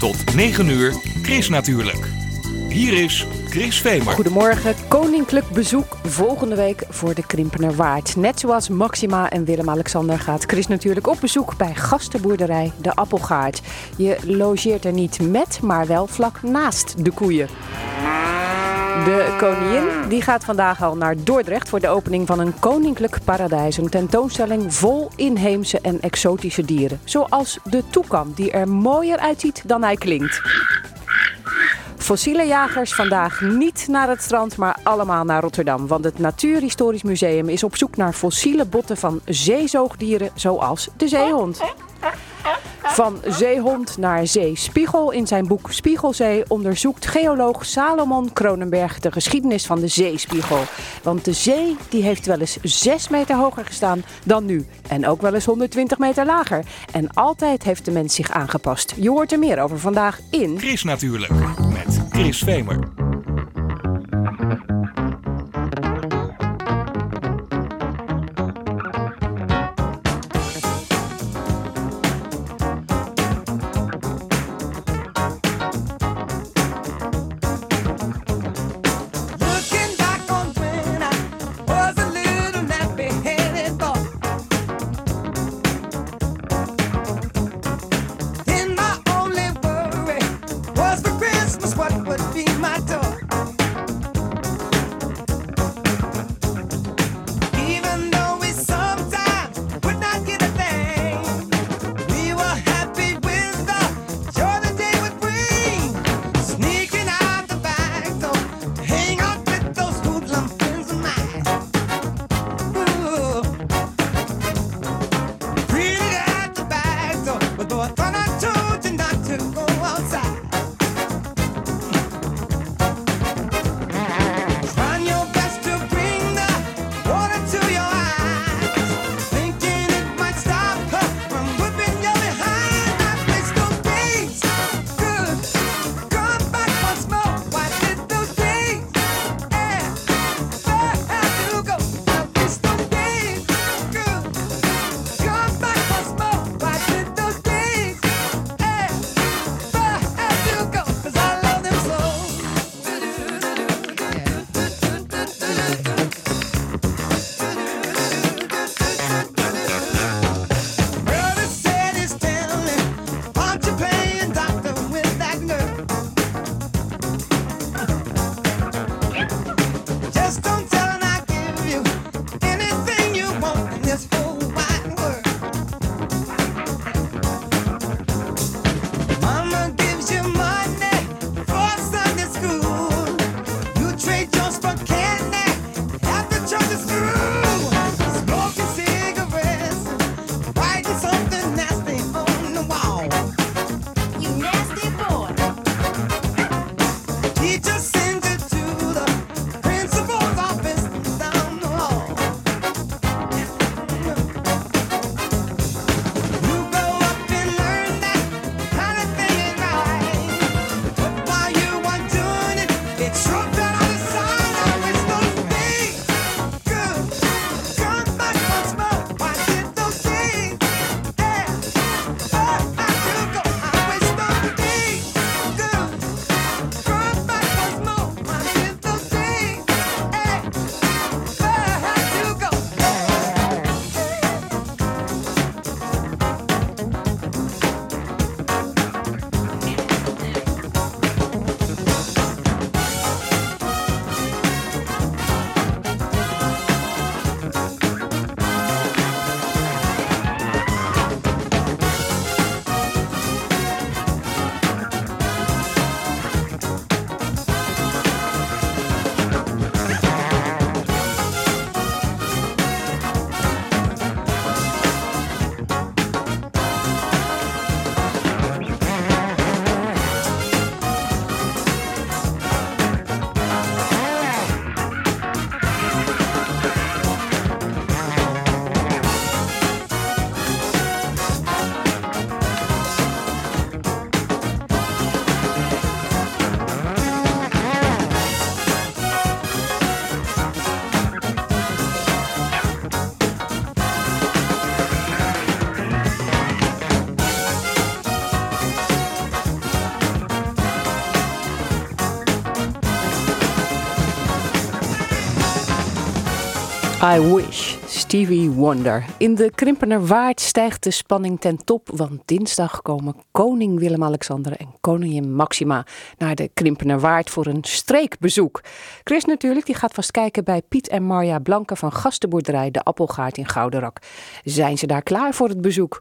Tot 9 uur, Chris natuurlijk. Hier is Chris Vemer. Goedemorgen, koninklijk bezoek volgende week voor de Krimpener Waard. Net zoals Maxima en Willem-Alexander gaat Chris natuurlijk op bezoek bij gastenboerderij De Appelgaard. Je logeert er niet met, maar wel vlak naast de koeien. De koningin die gaat vandaag al naar Dordrecht voor de opening van een koninklijk paradijs. Een tentoonstelling vol inheemse en exotische dieren. Zoals de toekam, die er mooier uitziet dan hij klinkt. Fossiele jagers vandaag niet naar het strand, maar allemaal naar Rotterdam. Want het Natuurhistorisch Museum is op zoek naar fossiele botten van zeezoogdieren zoals de zeehond. Van zeehond naar zeespiegel. In zijn boek Spiegelzee onderzoekt geoloog Salomon Kronenberg de geschiedenis van de zeespiegel. Want de zee die heeft wel eens 6 meter hoger gestaan dan nu. En ook wel eens 120 meter lager. En altijd heeft de mens zich aangepast. Je hoort er meer over vandaag in... Chris natuurlijk, met Chris Vemer. I wish. Stevie Wonder. In de Krimpenerwaard stijgt de spanning ten top, want dinsdag komen koning Willem-Alexander en koningin Maxima naar de Krimpenerwaard voor een streekbezoek. Chris natuurlijk, die gaat vast kijken bij Piet en Marja Blanke van gastenboerderij De Appelgaard in Gouderak. Zijn ze daar klaar voor het bezoek?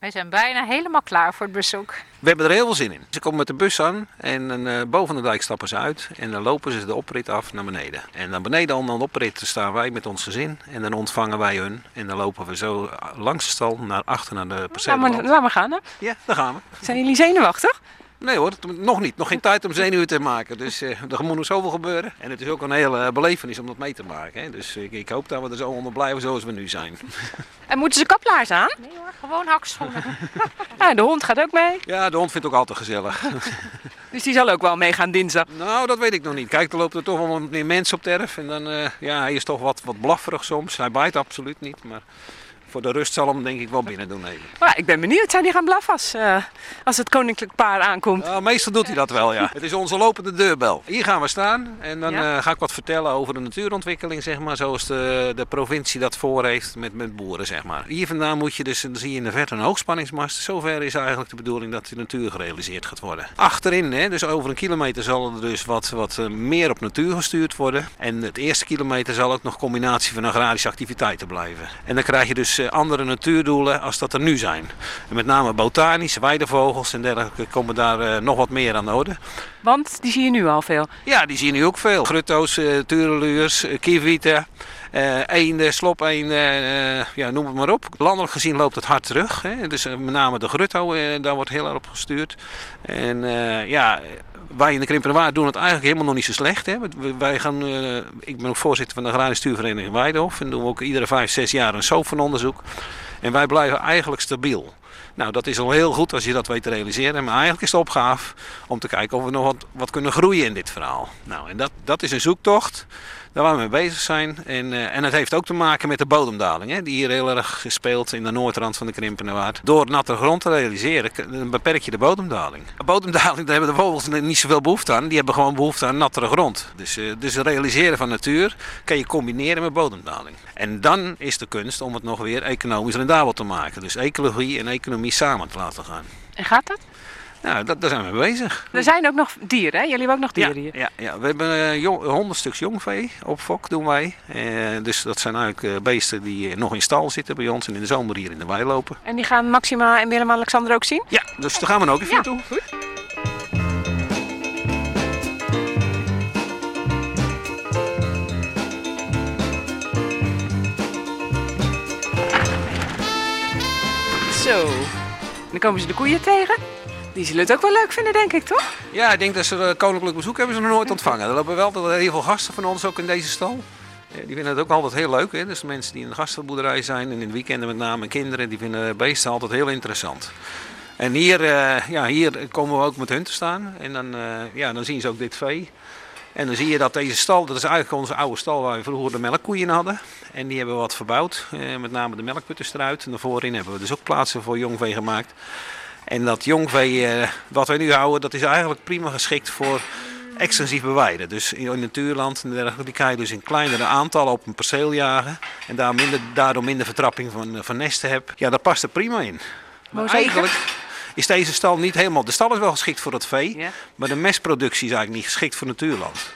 Wij zijn bijna helemaal klaar voor het bezoek. We hebben er heel veel zin in. Ze komen met de bus aan en eh, boven de dijk stappen ze uit en dan lopen ze de oprit af naar beneden. En dan beneden aan de oprit staan wij met ons gezin en dan ontvangen wij hun. En dan lopen we zo langs de stal naar achter naar de perceel. maar, laat maar gaan. Hè. Ja, daar gaan we. Zijn jullie zenuwachtig? Nee hoor, nog niet. Nog geen tijd om zenuwen te maken. Dus eh, er moet nog zoveel gebeuren. En het is ook een hele eh, belevenis om dat mee te maken. Hè. Dus ik, ik hoop dat we er zo onder blijven zoals we nu zijn. En moeten ze kaplaars aan? Nee hoor, gewoon hakschoenen. Ja, de hond gaat ook mee. Ja, de hond vindt het ook altijd gezellig. Dus die zal ook wel meegaan dinsdag. Nou, dat weet ik nog niet. Kijk, er lopen er toch wel wat meer mensen op terf. En dan, eh, ja, hij is toch wat, wat blafferig soms. Hij bijt absoluut niet, maar voor de rust zal hem denk ik wel binnen doen even. Maar ik ben benieuwd. Zijn die gaan blaffen als, eh, als het koninklijk paar aankomt? Meestal doet hij dat wel, ja. Het is onze lopende deurbel. Hier gaan we staan en dan Ja. eh, ga ik wat vertellen over de natuurontwikkeling, zeg maar. Zoals de, de provincie dat voor heeft met, met boeren, zeg maar. Hier vandaan moet je dus, dan zie je in de verte een hoogspanningsmast. Zover is eigenlijk de bedoeling dat de natuur gerealiseerd gaat worden. Achterin, hè, dus over een kilometer zal er dus wat, wat eh, meer op natuur gestuurd worden. En het eerste kilometer zal ook nog combinatie van agrarische activiteiten blijven. En dan krijg je dus andere natuurdoelen als dat er nu zijn. En met name botanisch, weidevogels en dergelijke komen daar eh, nog wat meer aan de orde. Want die zie je nu al veel. Ja, die zie je nu ook veel. Grutto's, eh tureluurs, eh, kievieten, eh eenden, slopeenden, ja, noem het maar op. Landelijk gezien loopt het hard terug. Hè. Dus met name de grutto, daar wordt heel erg op gestuurd. En ja, wij in de Krimpenerwaard doen het eigenlijk helemaal nog niet zo slecht. Hè. Wij gaan, eh, ik ben ook voorzitter van de Agrarische Stuurvereniging Weidehof. En doen we ook iedere vijf, zes jaar een SOFAN-onderzoek. En wij blijven eigenlijk stabiel. Nou, dat is al heel goed als je dat weet te realiseren. Maar eigenlijk is de opgave om te kijken of we nog wat, wat kunnen groeien in dit verhaal. Nou, en dat, dat is een zoektocht daar waar we mee bezig zijn. En, eh, en het heeft ook te maken met de bodemdaling, hè, die hier heel erg speelt in de noordrand van de Krimpenerwaard. Door natte grond te realiseren, beperk je de bodemdaling. Bodemdaling, daar hebben de vogels niet zoveel behoefte aan. Die hebben gewoon behoefte aan nattere grond. Dus, eh, dus het realiseren van natuur kan je combineren met bodemdaling. En dan is de kunst om het nog weer economisch rendabel te maken. Dus ecologie en economie samen te laten gaan. En gaat dat? Nou, dat, daar zijn we mee bezig. Er zijn ook nog dieren, hè? Jullie hebben ook nog Ja, dieren hier. ja, ja, we hebben eh, jong, 100 stuks jongvee op fok doen wij. Eh, dus dat zijn eigenlijk eh, beesten die nog in stal zitten bij ons en in de zomer hier in de wei lopen. En die gaan Maxima en Willem-Alexander ook zien? Ja, dus daar gaan we ook even Ja. Zo. Dan komen ze de koeien tegen. Die zullen het ook wel leuk vinden, denk ik, toch? Ja, ik denk dat ze eh, koninklijk bezoek hebben ze nog nooit ontvangen. Er lopen wel heel veel gasten van ons ook in deze stal. Die vinden het ook altijd heel leuk. Hè? Dus mensen die in de gastenboerderij zijn en in de weekenden met name kinderen, die vinden beesten altijd heel interessant. En hier, eh, ja, hier komen we ook met hun te staan. En dan, eh, ja, dan zien ze ook dit vee. En dan zie je dat deze stal, dat is eigenlijk onze oude stal waar we vroeger de melkkoeien hadden. En die hebben we wat verbouwd. Met name de melkputters eruit. En daarvoor hebben we dus ook plaatsen voor jongvee gemaakt. En dat jongvee eh, wat wij nu houden, dat is eigenlijk prima geschikt voor extensief beweiden. Dus in natuurland en dergelijke, die kan je dus in kleinere aantallen op een perceel jagen. En daar minder, daardoor minder vertrapping van, van nesten hebt. Ja, dat past er prima in. Maar eigenlijk is deze stal niet helemaal... De stal is wel geschikt voor het vee, Ja. maar de mestproductie is eigenlijk niet geschikt voor natuurland.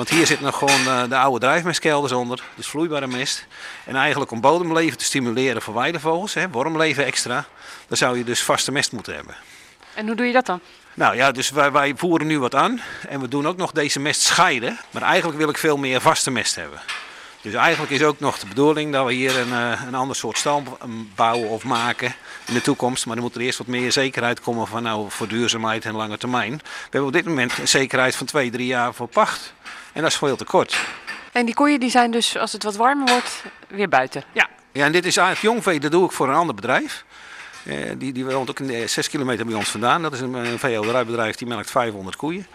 Want hier zit nog gewoon eh, de oude drijfmestkelders onder, dus vloeibare mest. En eigenlijk om bodemleven te stimuleren voor weidevogels, hè, wormleven extra, dan zou je dus vaste mest moeten hebben. En hoe doe je dat dan? Nou ja, dus wij, wij voeren nu wat aan en we doen ook nog deze mest scheiden. Maar eigenlijk wil ik veel meer vaste mest hebben. Dus eigenlijk is ook nog de bedoeling dat we hier een, eh, een ander soort stal bouwen of maken in de toekomst. Maar dan moet er eerst wat meer zekerheid komen van nou, voor duurzaamheid en lange termijn. We hebben op dit moment een zekerheid van twee, drie jaar voor pacht. En dat is veel te kort. En die koeien die zijn dus, als het wat warmer wordt, weer buiten. Ja. ja, en dit is eigenlijk jongvee, dat doe ik voor een ander bedrijf. Eh, die, die woont ook in de 6 kilometer bij ons vandaan. Dat is een, een veehouderijbedrijf die melkt 500 koeien.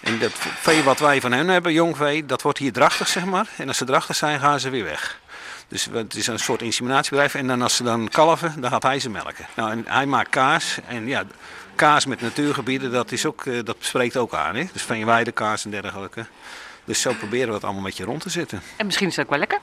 En dat vee wat wij van hen hebben, jongvee, dat wordt hier drachtig zeg maar. En als ze drachtig zijn, gaan ze weer weg. Dus het is een soort inseminatiebedrijf. En dan als ze dan kalven, dan gaat hij ze melken. Nou, en hij maakt kaas. En ja, kaas met natuurgebieden, dat, is ook, eh, dat spreekt ook aan. Hè? Dus kaas en dergelijke. Dus zo proberen we het allemaal met je rond te zitten. En misschien is het ook wel lekker.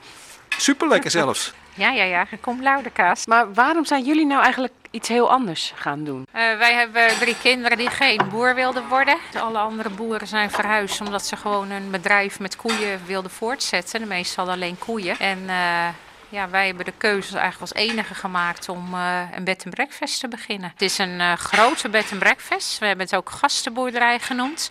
Super lekker zelfs. Ja, ja, ja. Kom laude kaas. Maar waarom zijn jullie nou eigenlijk iets heel anders gaan doen? Eh, wij hebben drie kinderen die geen boer wilden worden. Alle andere boeren zijn verhuisd omdat ze gewoon een bedrijf met koeien wilden voortzetten. De meeste hadden alleen koeien. En eh, ja, wij hebben de keuze eigenlijk als enige gemaakt om eh, een bed and breakfast te beginnen. Het is een eh, grote bed and breakfast. We hebben het ook gastenboerderij genoemd.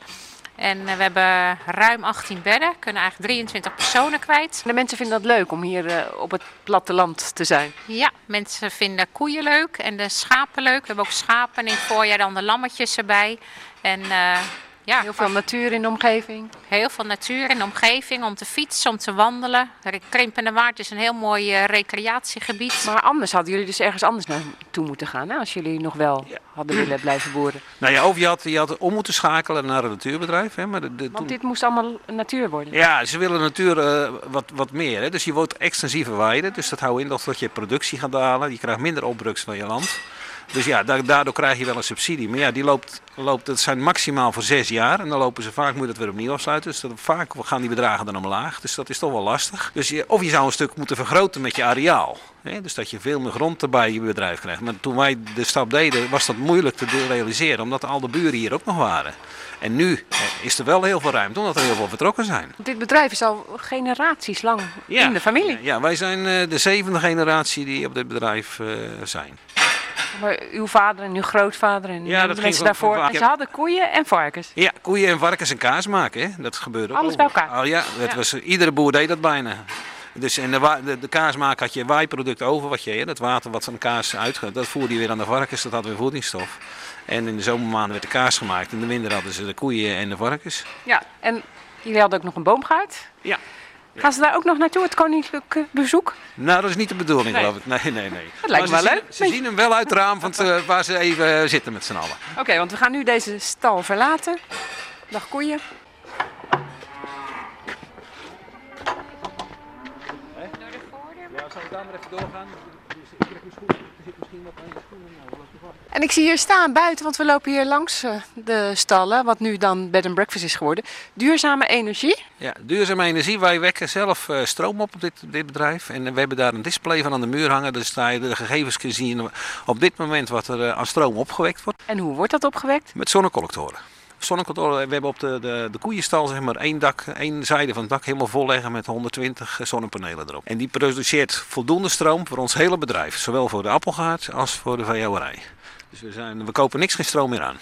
En eh, we hebben ruim 18 bedden, kunnen eigenlijk 23 personen kwijt. De mensen vinden dat leuk om hier eh, op het platteland te zijn. Ja, mensen vinden koeien leuk en de schapen leuk. We hebben ook schapen en in het voorjaar dan de lammetjes erbij. En eh, ja, Heel veel natuur in de omgeving. heel veel natuur in de omgeving om te fietsen, om te wandelen. De Krimpende Waard is een heel mooi eh, recreatiegebied. Maar anders hadden jullie dus ergens anders naartoe moeten gaan, hè? als jullie nog wel Ja. hadden willen blijven boeren. Nou ja, of je had, je had om moeten schakelen naar een natuurbedrijf. Hè, maar de, de, Want toen- dit moest allemaal natuur worden. Ja, ze willen natuur eh, wat, wat meer. Hè. Dus je wordt extensiever weiden. Dus dat houdt in dat, dat je productie gaat dalen. Je krijgt minder opbrukst van je land. Dus ja, da- daardoor krijg je wel een subsidie. Maar ja, die loopt, loopt, dat zijn maximaal voor zes jaar. En dan lopen ze vaak, moet je dat weer opnieuw afsluiten. Dus dat, vaak gaan die bedragen dan omlaag. Dus dat is toch wel lastig. Dus je, of je zou een stuk moeten vergroten met je areaal. Hè. Dus dat je veel meer grond erbij je bedrijf krijgt. Maar toen wij de stap deden, was dat moeilijk te realiseren. Omdat al de buren hier ook nog waren. En nu eh, is er wel heel veel ruimte, omdat er heel veel vertrokken zijn. Dit bedrijf is al generaties lang in de familie. Ja, wij zijn eh, de zevende generatie die op dit bedrijf eh, zijn. Maar uw vader en uw grootvader en Ja, dat mensen daarvoor. En ze hadden koeien en varkens. Ja, koeien en varkens en kaas maken, hè? dat gebeurde ook. Alles bij elkaar? Oh, ja, Ja. Was, iedere boer deed dat bijna. Dus en de, de, de kaas maken had je waaiproduct over, wat je, hè, dat water wat van de kaas uitgaat, dat voerde je weer aan de varkens, dat had weer voedingsstof. En in de zomermaanden werd de kaas gemaakt, in de winter hadden ze de koeien en de varkens. Ja, en jullie hadden ook nog een boomgaard. Ja. Gaan ze daar ook nog naartoe, het koninklijk bezoek? Nou, dat is niet de bedoeling, Nee. geloof ik. Nee, nee, nee. Dat lijkt Maar me ze wel zien- leuk. Ze zien hem wel uit het raam van het, eh, waar ze even eh, zitten met z'n allen. Oké, want we gaan nu deze stal verlaten. Dag koeien. Ja, zal ik daar maar even doorgaan? Ik krijg mijn schoenen, er zit misschien wat aan je schoenen. En ik zie hier staan buiten, want we lopen hier langs eh, de stallen, wat nu dan bed and breakfast is geworden. Duurzame energie. Ja, duurzame energie. Wij wekken zelf eh, stroom op op dit, dit bedrijf. En we hebben daar een display van aan de muur hangen. Dus daar je de gegevens kunt zien op dit moment wat er eh, aan stroom opgewekt wordt. En hoe wordt dat opgewekt? Met zonnecollectoren. We hebben op de, de, de koeienstal zeg maar één, dak, één zijde van het dak helemaal volleggen met 120 zonnepanelen erop. En die produceert voldoende stroom voor ons hele bedrijf. Zowel voor de appelgaard als voor de veehouderij. Dus we, zijn, we kopen niks geen stroom meer aan.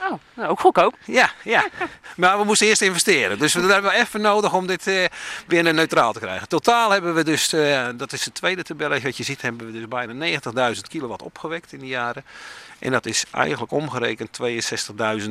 Oh, nou, ook goedkoop. Ja, ja. Maar we moesten eerst investeren. Dus we hebben even nodig om dit eh, weer neutraal te krijgen. Totaal hebben we dus, eh, dat is het tweede tabelletje wat je ziet, hebben we dus bijna 90.000 kilowatt opgewekt in die jaren. En dat is eigenlijk omgerekend 62.000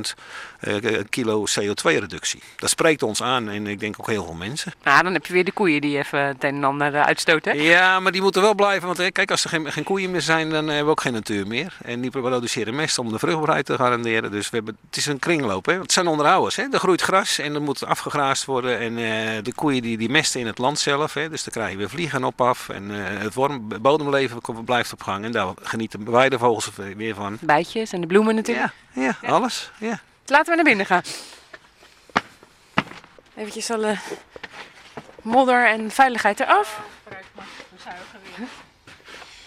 eh, kilo CO2-reductie. Dat spreekt ons aan en ik denk ook heel veel mensen. Nou, dan heb je weer de koeien die even het een en ander eh, uitstoten. Ja, maar die moeten wel blijven. Want eh, kijk, als er geen, geen koeien meer zijn, dan hebben we ook geen natuur meer. En die produceren mest om de vruchtbaarheid te garanderen. Dus we hebben, het is een kringloop. Hè. Het zijn onderhouders. Hè. Er groeit gras en er moet afgegraasd worden. En de koeien die, die mesten in het land zelf. Hè. Dus daar krijg je weer vliegen op af. En het bodemleven blijft op gang. En daar genieten weidevogels weer van. Bijtjes en de bloemen natuurlijk. Ja, ja, alles. Ja. Laten we naar binnen gaan. Eventjes alle modder en veiligheid eraf.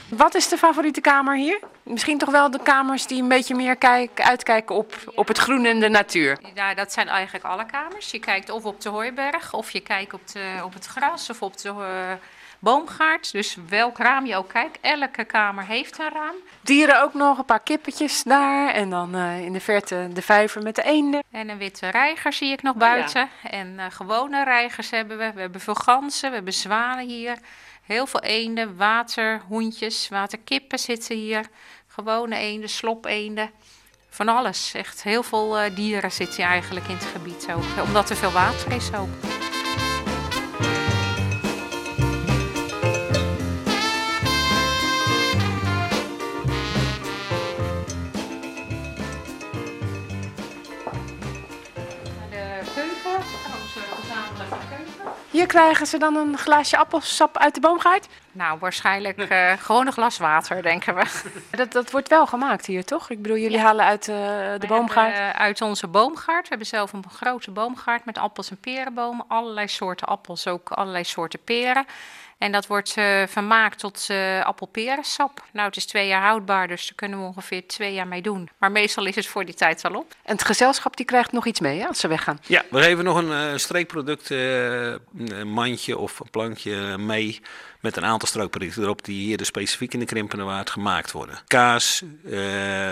Wat is de favoriete kamer hier? Misschien toch wel de kamers die een beetje meer kijk, uitkijken op, op het groen en de natuur. Ja, dat zijn eigenlijk alle kamers. Je kijkt of op de hooiberg, of je kijkt op, de, op het gras of op de eh, boomgaard. Dus welk raam je ook kijkt, elke kamer heeft een raam. Dieren ook nog, een paar kippetjes daar. En dan eh, in de verte de vijver met de eenden. En een witte reiger zie ik nog buiten. En eh, gewone reigers hebben we. We hebben veel ganzen, we hebben zwanen hier. Heel veel eenden, waterhoentjes, waterkippen zitten hier. Gewone eenden, slopeenden. Van alles. Echt heel veel eh, dieren zitten hier eigenlijk in het gebied ook. Omdat er veel water is ook. Hier krijgen ze dan een glaasje appelsap uit de boomgaard. Nou, waarschijnlijk eh, gewoon een glas water, denken we. Dat, dat wordt wel gemaakt hier, toch? Ik bedoel, jullie halen uit eh, de We boomgaard. hebben, eh, uit onze boomgaard. We hebben zelf een grote boomgaard met appels en perenbomen. Allerlei soorten appels, ook allerlei soorten peren. En dat wordt eh, vermaakt tot uh, appelperensap. Nou, het is twee jaar houdbaar, dus daar kunnen we ongeveer twee jaar mee doen. Maar meestal is het voor die tijd al op. En het gezelschap die krijgt nog iets mee hè, als ze weggaan? Ja, we geven nog een uh, streekproduct, een mandje of een plankje mee met een aantal strookproducten erop die hier dus specifiek in de Krimpenerwaard gemaakt worden. Kaas,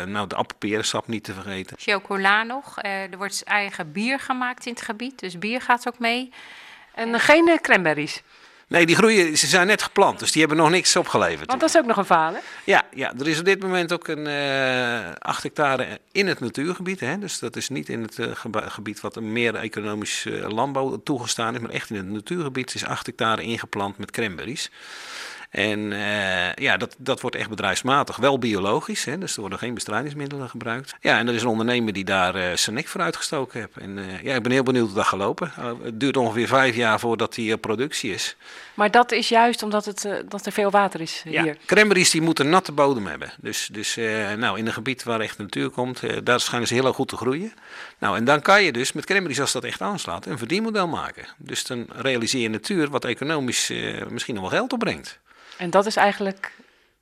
nou de appelperensap niet te vergeten. Chocola nog. er wordt eigen bier gemaakt in het gebied, dus bier gaat ook mee. En geen cranberries? Nee, die groeien, ze zijn net geplant, dus die hebben nog niks opgeleverd. Want dat is ook nog een verhaal, hè? Ja, ja er is op dit moment ook een uh, 8 hectare in het natuurgebied. Hè? Dus dat is niet in het uh, gebied wat meer economisch uh, landbouw toegestaan is, maar echt in het natuurgebied is 8 hectare ingeplant met cranberries. En uh, ja, dat, dat wordt echt bedrijfsmatig. Wel biologisch, hè, dus er worden geen bestrijdingsmiddelen gebruikt. Ja, en er is een ondernemer die daar uh, zijn nek voor uitgestoken heeft. En uh, ja, ik ben heel benieuwd hoe dat gaat lopen. het duurt ongeveer vijf jaar voordat die productie is. Maar dat is juist omdat het, dat er veel water is hier. Ja, cranberries die moeten natte bodem hebben. Dus, dus nou, in een gebied waar echt natuur komt, daar schijnen ze heel goed te groeien. Nou, en dan kan je dus met cranberries, als dat echt aanslaat, een verdienmodel maken. Dus dan realiseer je natuur wat economisch misschien nog wel geld opbrengt. En dat is eigenlijk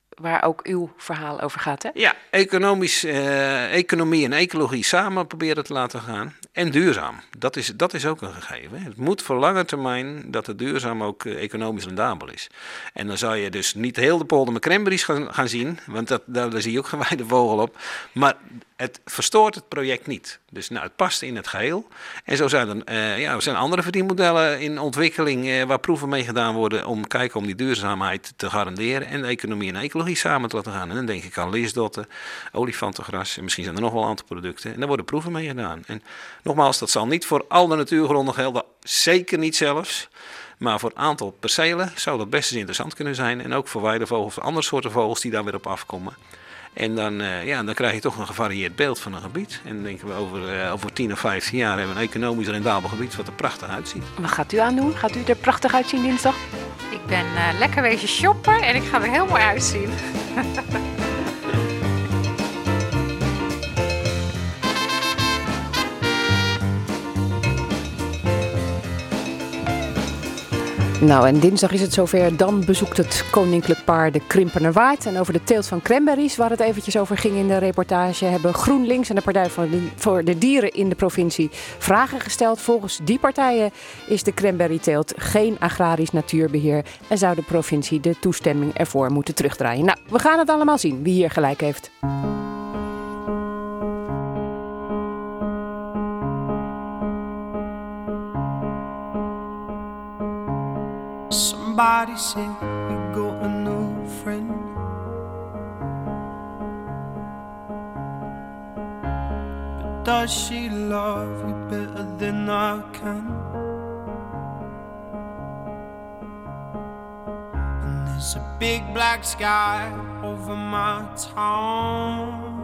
waar ook uw verhaal over gaat, hè? Ja, economisch, uh, economie en ecologie samen proberen te laten gaan. En duurzaam, dat is, dat is ook een gegeven. Het moet voor lange termijn dat het duurzaam ook uh, economisch rendabel is. En dan zou je dus niet heel de polder met cranberries gaan, gaan zien, want dat, daar, daar zie je ook gewijde vogel op. Maar het verstoort het project niet. Dus nou, het past in het geheel. En zo zijn er, uh, ja, er zijn andere verdienmodellen in ontwikkeling uh, waar proeven mee gedaan worden om kijken om die duurzaamheid te garanderen en economie en ecologie samen te laten gaan. En dan denk ik aan leesdotten, olifantengras en misschien zijn er nog wel een aantal producten. En daar worden proeven mee gedaan. En nogmaals, dat zal niet voor al de natuurgronden gelden, zeker niet zelfs. Maar voor een aantal percelen zou dat best eens interessant kunnen zijn. En ook voor weidevogels of andere soorten vogels die daar weer op afkomen. En dan, uh, ja, dan krijg je toch een gevarieerd beeld van een gebied. En dan denken we over, uh, over 10 of 15 jaar hebben we een economisch rendabel gebied wat er prachtig uitziet. Wat gaat u aan doen? Gaat u er prachtig uitzien dinsdag? Ik ben uh, lekker wezen shoppen en ik ga er heel mooi uitzien. Nou, en dinsdag is het zover. Dan bezoekt het Koninklijk Paar de Krimpenerwaard. En over de teelt van cranberries, waar het eventjes over ging in de reportage, hebben GroenLinks en de Partij voor de Dieren in de provincie vragen gesteld. Volgens die partijen is de cranberry-teelt geen agrarisch natuurbeheer en zou de provincie de toestemming ervoor moeten terugdraaien. Nou, we gaan het allemaal zien wie hier gelijk heeft. Somebody said you got a new friend. But does she love you better than I can? And there's a big black sky over my town.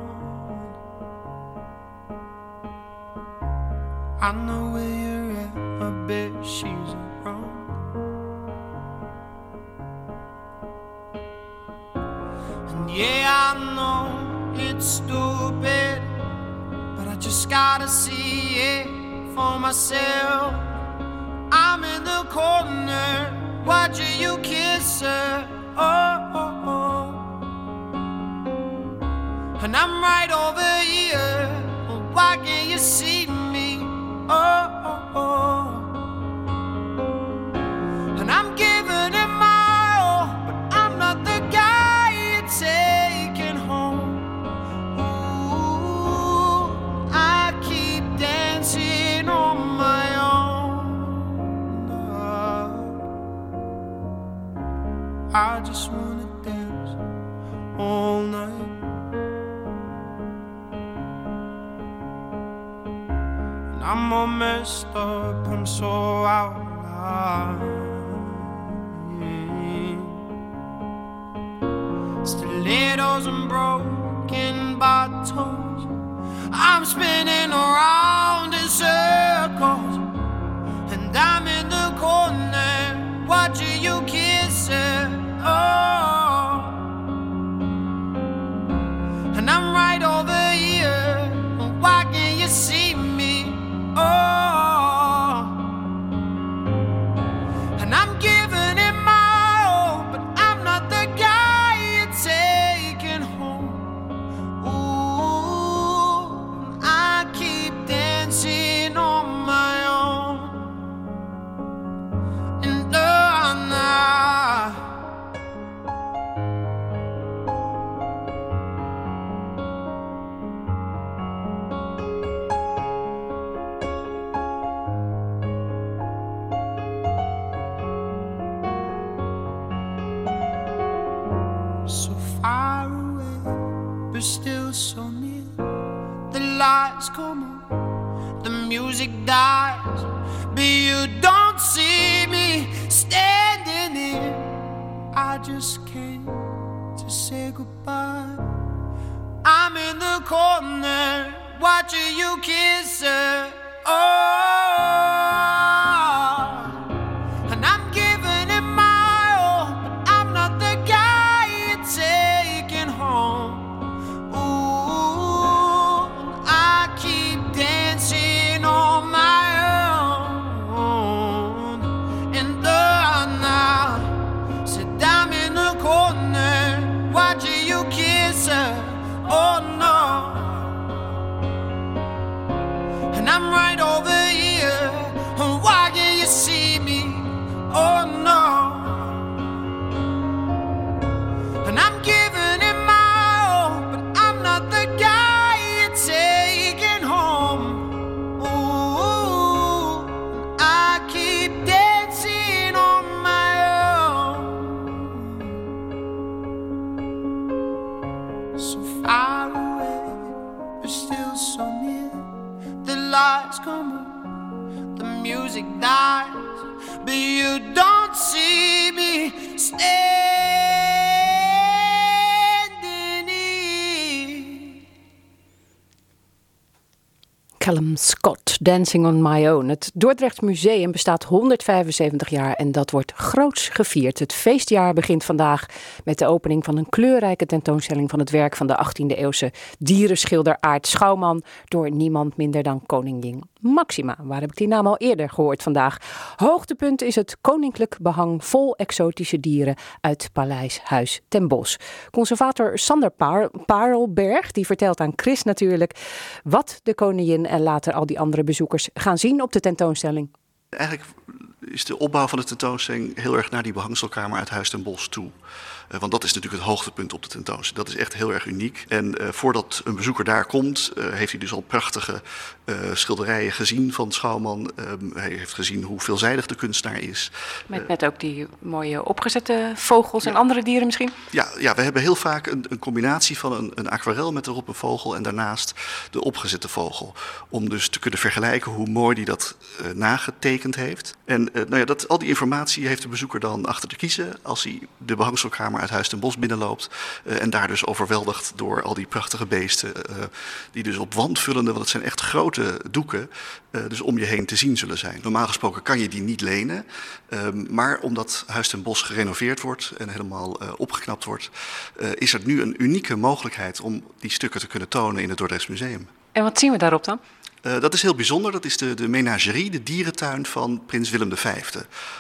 I know where you're at, I bet she's yeah, I know it's stupid, but I just gotta see it for myself. I'm in the corner watching you kiss her. Oh, oh, oh. and I'm right over here. Why can't you see me? Oh, oh, oh. Messed up, I'm so out of line. Stilettos and broken bottles. I'm spinning around in circles. Music dies, but you don't see me standing here. I just came to say goodbye. I'm in the corner watching you kiss her. Callum Scott, Dancing on My Own. Het Dordrecht Museum bestaat 175 jaar en dat wordt groots gevierd. Het feestjaar begint vandaag met de opening van een kleurrijke tentoonstelling van het werk van de 18e-eeuwse dierenschilder Aart Schouwman door niemand minder dan koningin Maxima. Waar heb ik die naam al eerder gehoord vandaag? Hoogtepunt is het koninklijk behang vol exotische dieren uit Paleis Huis ten Bosch. Conservator Sander Parelberg die vertelt aan Chris natuurlijk wat de koningin en later al die andere bezoekers gaan zien op de tentoonstelling. Eigenlijk is de opbouw van de tentoonstelling heel erg naar die behangselkamer uit Huis ten Bosch toe. Eh, want dat is natuurlijk het hoogtepunt op de tentoonstelling. Dat is echt heel erg uniek. En uh, voordat een bezoeker daar komt, uh, heeft hij dus al prachtige schilderijen gezien van Schouwman. Ehm, hij heeft gezien hoe veelzijdig de kunstenaar is. Met, ook die mooie opgezette vogels en andere dieren misschien? Ja, ja we hebben heel vaak een, een combinatie van een, een, aquarel met erop een vogel en daarnaast de opgezette vogel. Om dus te kunnen vergelijken hoe mooi hij dat nagetekend heeft. En nou ja, dat, al die informatie heeft de bezoeker dan achter te kiezen als hij de behangselkamer uit Huis ten Bos binnenloopt. Uh, en daar dus overweldigd door al die prachtige beesten. Uh, die dus op wandvullende, want het zijn echt grote doeken, uh, dus om je heen te zien zullen zijn. Normaal gesproken kan je die niet lenen. Ehm, maar omdat Huis ten Bos gerenoveerd wordt en helemaal opgeknapt wordt, is er nu een unieke mogelijkheid om die stukken te kunnen tonen in het Dordrechts Museum. En wat zien we daarop dan? Uh, dat is heel bijzonder. Dat is de, de menagerie, de dierentuin van prins Willem V.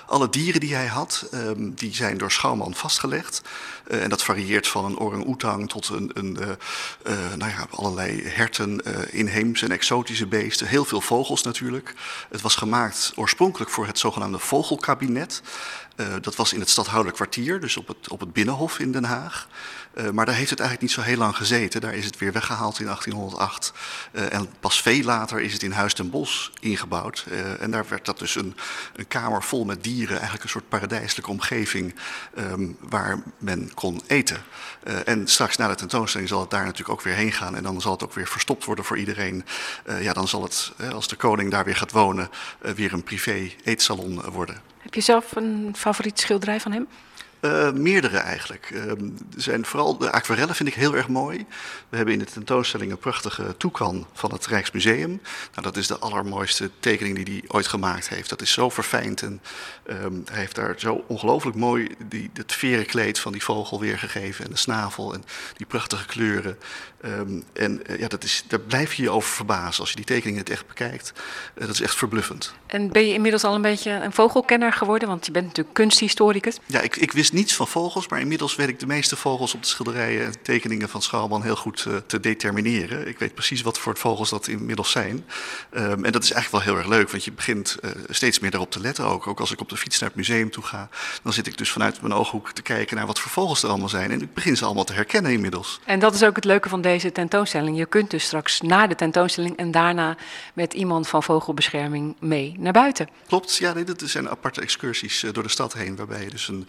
Alle dieren die hij had, um, die zijn door Schouwman vastgelegd. Uh, en dat varieert van een orang-oetang tot een, een uh, nou ja, allerlei herten, inheemse en exotische beesten. Heel veel vogels natuurlijk. Het was gemaakt oorspronkelijk voor het zogenaamde vogelkabinet. dat was in het stadhoudelijk kwartier, dus op het, op het Binnenhof in Den Haag. Uh, maar daar heeft het eigenlijk niet zo heel lang gezeten. Daar is het weer weggehaald in 1808. Uh, en pas veel later is het in Huis ten Bosch ingebouwd. Uh, en daar werd dat dus een, een, kamer vol met dieren. Eigenlijk een soort paradijselijke omgeving um, waar men kon eten. en straks na de tentoonstelling zal het daar natuurlijk ook weer heen gaan. En dan zal het ook weer verstopt worden voor iedereen. ja, dan zal het, als de koning daar weer gaat wonen, weer een privé eetsalon worden. Heb je zelf een favoriet schilderij van hem? Uh, meerdere eigenlijk. Uh, zijn vooral de aquarellen vind ik heel erg mooi. We hebben in de tentoonstelling een prachtige toekan van het Rijksmuseum. Nou, dat is de allermooiste tekening die hij ooit gemaakt heeft. Dat is zo verfijnd en um, hij heeft daar zo ongelooflijk mooi die, het verenkleed van die vogel weergegeven en de snavel en die prachtige kleuren. Um, en uh, ja, dat is, daar blijf je je over verbazen als je die tekeningen het echt bekijkt. dat is echt verbluffend. En ben je inmiddels al een beetje een vogelkenner geworden? Want je bent natuurlijk kunsthistoricus. Ja, ik, ik wist niets van vogels, maar inmiddels weet ik de meeste vogels op de schilderijen en tekeningen van Schouwman heel goed uh, te determineren. Ik weet precies wat voor vogels dat inmiddels zijn. Um, en dat is eigenlijk wel heel erg leuk, want je begint uh, steeds meer daarop te letten ook. Ook als ik op de fiets naar het museum toe ga, dan zit ik dus vanuit mijn ooghoek te kijken naar wat voor vogels er allemaal zijn. En ik begin ze allemaal te herkennen inmiddels. En dat is ook het leuke van deze tentoonstelling. Je kunt dus straks na de tentoonstelling en daarna met iemand van vogelbescherming mee naar buiten. Klopt, ja, nee, dat zijn aparte excursies uh, door de stad heen, waarbij je dus een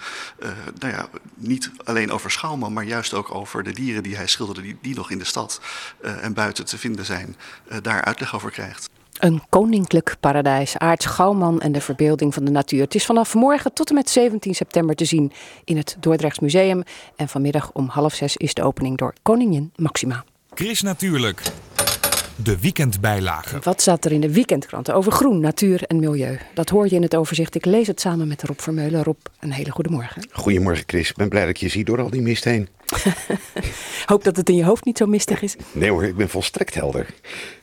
nou ja, niet alleen over Schouwman, maar juist ook over de dieren die hij schilderde, die, die nog in de stad en buiten te vinden zijn, daar uitleg over krijgt. Een koninklijk paradijs, Aart Schouwman en de verbeelding van de natuur. Het is vanaf morgen tot en met 17 september te zien in het Dordrechts Museum. En vanmiddag om half zes is de opening door koningin Maxima. Chris Natuurlijk. De weekendbijlage. Wat staat er in de weekendkranten over groen, natuur en milieu? Dat hoor je in het overzicht. Ik lees het samen met Rob Vermeulen. Rob, een hele goede morgen. Goedemorgen Chris, ik ben blij dat ik je zie door al die mist heen. Hoop dat het in je hoofd niet zo mistig is. Nee hoor, ik ben volstrekt helder.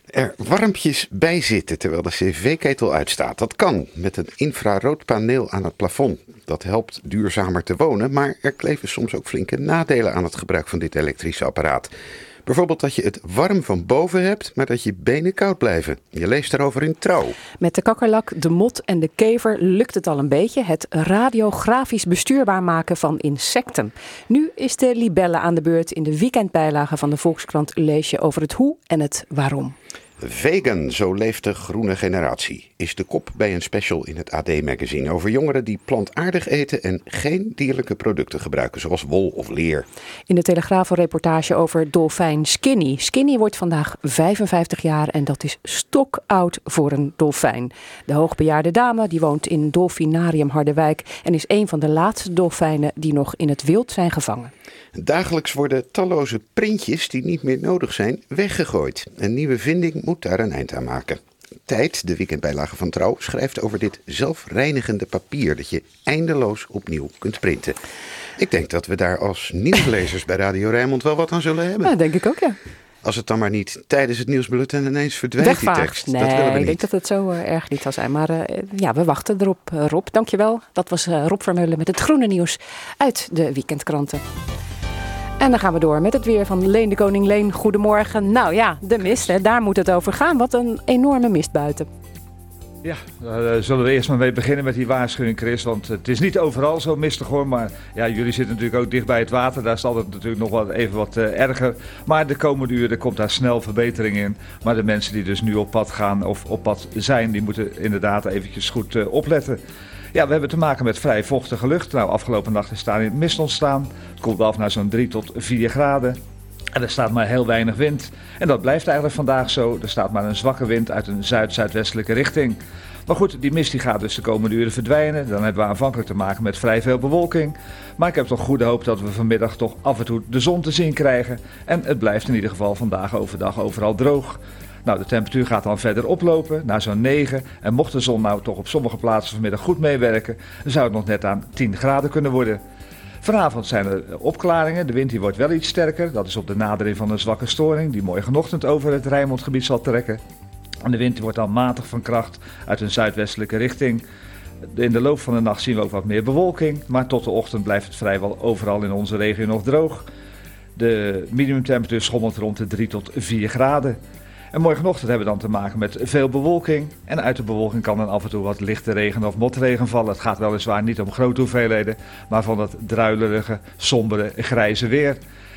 Er warmpjes bij zitten terwijl de cv-ketel uitstaat. Dat kan met een infraroodpaneel aan het plafond. Dat helpt duurzamer te wonen, maar er kleven soms ook flinke nadelen aan het gebruik van dit elektrische apparaat. Bijvoorbeeld dat je het warm van boven hebt, maar dat je benen koud blijven. Je leest daarover in Trouw. Met de kakkerlak, de mot en de kever lukt het al een beetje. Het radiografisch bestuurbaar maken van insecten. Nu is de libelle aan de beurt. In de weekendbijlage van de Volkskrant lees je over het hoe en het waarom. Vegan, zo leeft de groene generatie, is de kop bij een special in het AD-magazine over jongeren die plantaardig eten en geen dierlijke producten gebruiken, zoals wol of leer. In de Telegraaf een reportage over dolfijn Skinny. Skinny wordt vandaag 55 jaar en dat is stokoud voor een dolfijn. De hoogbejaarde dame die woont in Dolfinarium Harderwijk en is een van de laatste dolfijnen die nog in het wild zijn gevangen. Dagelijks worden talloze printjes die niet meer nodig zijn weggegooid. Een nieuwe vinding moet daar een eind aan maken. Tijd, de weekendbijlage van Trouw, schrijft over dit zelfreinigende papier dat je eindeloos opnieuw kunt printen. Ik denk dat we daar als nieuwslezers bij Radio Rijnmond wel wat aan zullen hebben. Ja, denk ik ook, ja. Als het dan maar niet tijdens het nieuwsbulletin ineens verdwijnt, die tekst. Nee, dat willen we niet. ik denk dat het zo uh, erg niet zal zijn. Maar uh, ja, we wachten erop. Uh, Rob, dankjewel. Dat was Rob Vermeulen met het groene nieuws uit de weekendkranten. En dan gaan we door met het weer van Leen de Koning. Leen, goedemorgen. Nou ja, de mist, hè, daar moet het over gaan. Wat een enorme mist buiten. Ja, uh, zullen we eerst maar mee beginnen met die waarschuwing, Chris. Want het is niet overal zo mistig hoor. Maar ja, jullie zitten natuurlijk ook dicht bij het water. Daar zal het natuurlijk nog wel even wat uh, erger. Maar de komende uren komt daar snel verbetering in. Maar de mensen die dus nu op pad gaan of op pad zijn, die moeten inderdaad eventjes goed uh, opletten. Ja, we hebben te maken met vrij vochtige lucht. Nou, afgelopen nacht is daar in mist ontstaan. Het komt af naar zo'n 3 tot 4 graden. En er staat maar heel weinig wind. En dat blijft eigenlijk vandaag zo. Er staat maar een zwakke wind uit een zuid-zuidwestelijke richting. Maar goed, die mist die gaat dus de komende uren verdwijnen. Dan hebben we aanvankelijk te maken met vrij veel bewolking. Maar ik heb toch goede hoop dat we vanmiddag toch af en toe de zon te zien krijgen. En het blijft in ieder geval vandaag overdag overal droog. Nou, de temperatuur gaat dan verder oplopen naar zo'n 9. En mocht de zon nou toch op sommige plaatsen vanmiddag goed meewerken, dan zou het nog net aan 10 graden kunnen worden. Vanavond zijn er opklaringen. De wind die wordt wel iets sterker. Dat is op de nadering van een zwakke storing die morgenochtend over het Rijnmondgebied zal trekken. En de wind wordt dan matig van kracht uit een zuidwestelijke richting. In de loop van de nacht zien we ook wat meer bewolking, maar tot de ochtend blijft het vrijwel overal in onze regio nog droog. De minimumtemperatuur schommelt rond de 3 tot 4 graden. En morgenochtend hebben we dan te maken met veel bewolking. En uit de bewolking kan dan af en toe wat lichte regen of motregen vallen. Het gaat weliswaar niet om grote hoeveelheden, maar van dat druilerige, sombere, grijze weer.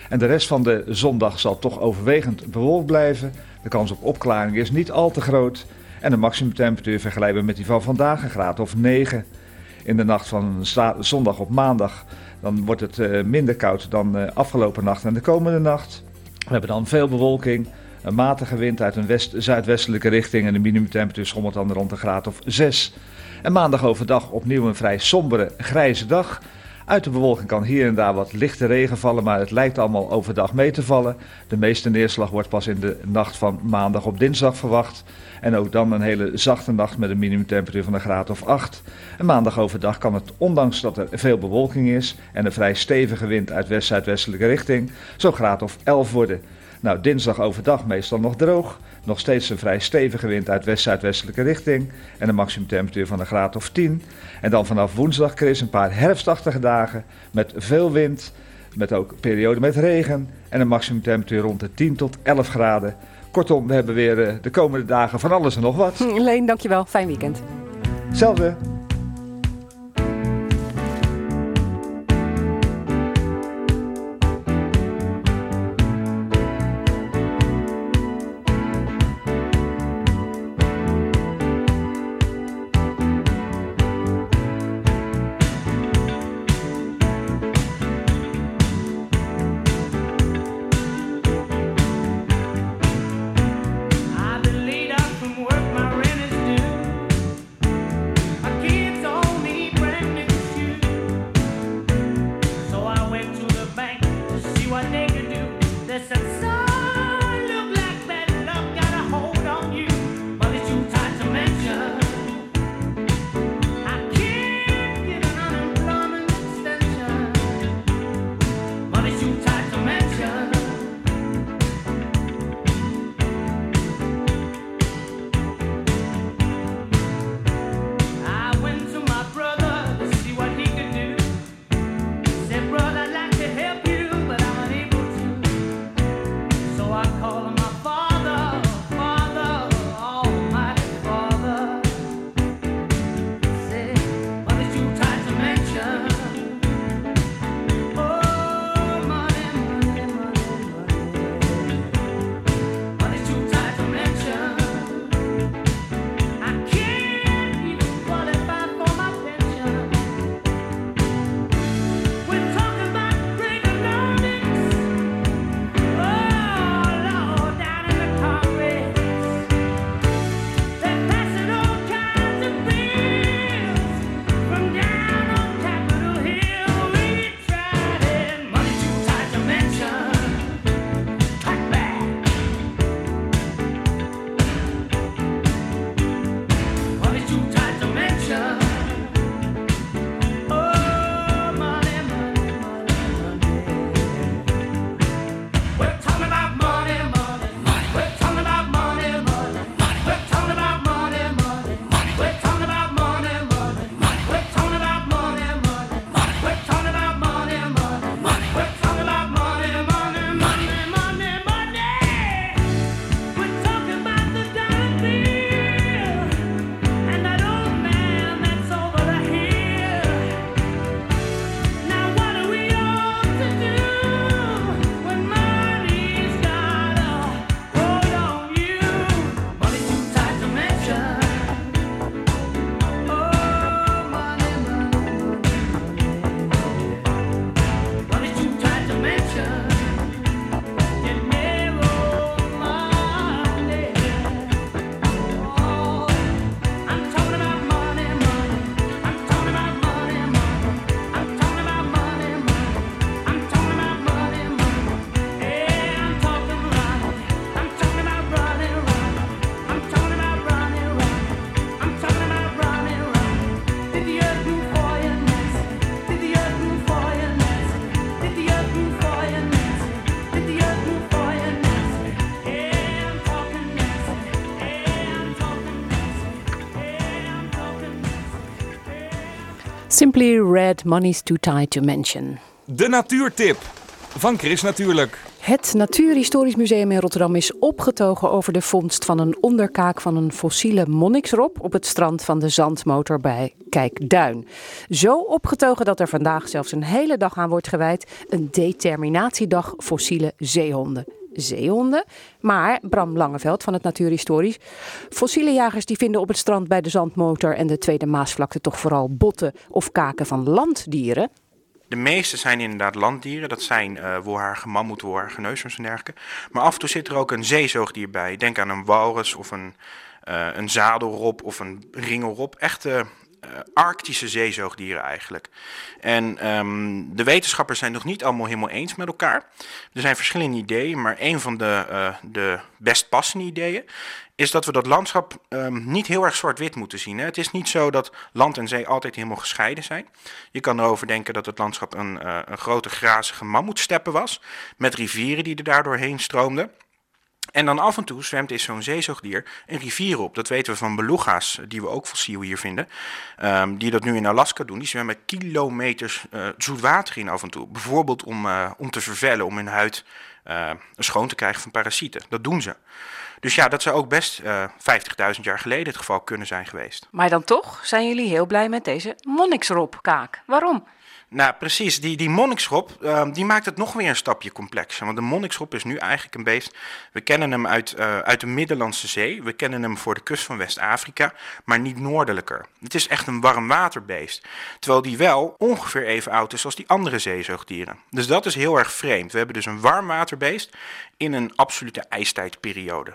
En de rest van de zondag zal toch overwegend bewolkt blijven. De kans op opklaring is niet al te groot. En de maximumtemperatuur vergelijken we met die van vandaag, een graad of 9. In de nacht van zondag op maandag dan wordt het uh, minder koud dan uh, afgelopen nacht en de komende nacht. We hebben dan veel bewolking, een matige wind uit een west-zuidwestelijke richting en de minimumtemperatuur schommelt dan rond een graad of 6. En maandag overdag opnieuw een vrij sombere grijze dag. Uit de bewolking kan hier en daar wat lichte regen vallen, maar het lijkt allemaal overdag mee te vallen. De meeste neerslag wordt pas in de nacht van maandag op dinsdag verwacht. En ook dan een hele zachte nacht met een minimumtemperatuur van een graad of 8. En maandag overdag kan het, ondanks dat er veel bewolking is en een vrij stevige wind uit west-zuidwestelijke richting, zo'n graad of 11 worden. Nou, dinsdag overdag meestal nog droog. Nog steeds een vrij stevige wind uit west-zuidwestelijke richting. En een maximumtemperatuur van een graad of 10. En dan vanaf woensdag, Chris, een paar herfstachtige dagen. Met veel wind. Met ook perioden met regen. En een maximumtemperatuur rond de 10 tot 11 graden. Kortom, we hebben weer de komende dagen van alles en nog wat. Leen, dankjewel. Fijn weekend. Hetzelfde. Simply Red, Money's Too Tight to Mention. De natuurtip van Chris natuurlijk. Het Natuurhistorisch Museum in Rotterdam is opgetogen over de vondst van een onderkaak van een fossiele monniksrop op het strand van de Zandmotor bij Kijkduin. Zo opgetogen dat er vandaag zelfs een hele dag aan wordt gewijd, een determinatiedag fossiele zeehonden zeehonden. Maar Bram Langeveld van het Natuurhistorisch. Fossiele jagers die vinden op het strand bij de Zandmotor en de Tweede Maasvlakte toch vooral botten of kaken van landdieren. De meeste zijn inderdaad landdieren. Dat zijn uh, wolhaarige mammoet, wolhaarige neushoorns en dergelijke. Maar af en toe zit er ook een zeezoogdier bij. Denk aan een walrus of een, uh, een zadelrop of een ringelrop. Echte uh, arctische zeezoogdieren eigenlijk. En um, de wetenschappers zijn nog niet allemaal helemaal eens met elkaar. Er zijn verschillende ideeën, maar een van de, uh, de best passende ideeën is dat we dat landschap um, niet heel erg zwart-wit moeten zien. Hè. Het is niet zo dat land en zee altijd helemaal gescheiden zijn. Je kan erover denken dat het landschap een, uh, een grote grazige mammoetsteppen was, met rivieren die er daardoor heen stroomden. En dan af en toe zwemt is zo'n zeezoogdier een rivier op. Dat weten we van beluga's, die we ook fossiel hier vinden. Um, die dat nu in Alaska doen. Die zwemmen kilometers uh, zoet water in af en toe. Bijvoorbeeld om, uh, om te vervellen, om hun huid schoon te krijgen van parasieten. Dat doen ze. Dus ja, dat zou ook best 50.000 jaar geleden het geval kunnen zijn geweest. Maar dan toch zijn jullie heel blij met deze monniksropkaak. Waarom? Nou, precies. Die, die monnikschop, uh, die maakt het nog weer een stapje complexer. Want de monnikschop is nu eigenlijk een beest... We kennen hem uit, uh, uit de Middellandse Zee. We kennen hem voor de kust van West-Afrika, maar niet noordelijker. Het is echt een warmwaterbeest. Terwijl die wel ongeveer even oud is als die andere zeezoogdieren. Dus dat is heel erg vreemd. We hebben dus een warmwaterbeest in een absolute ijstijdperiode.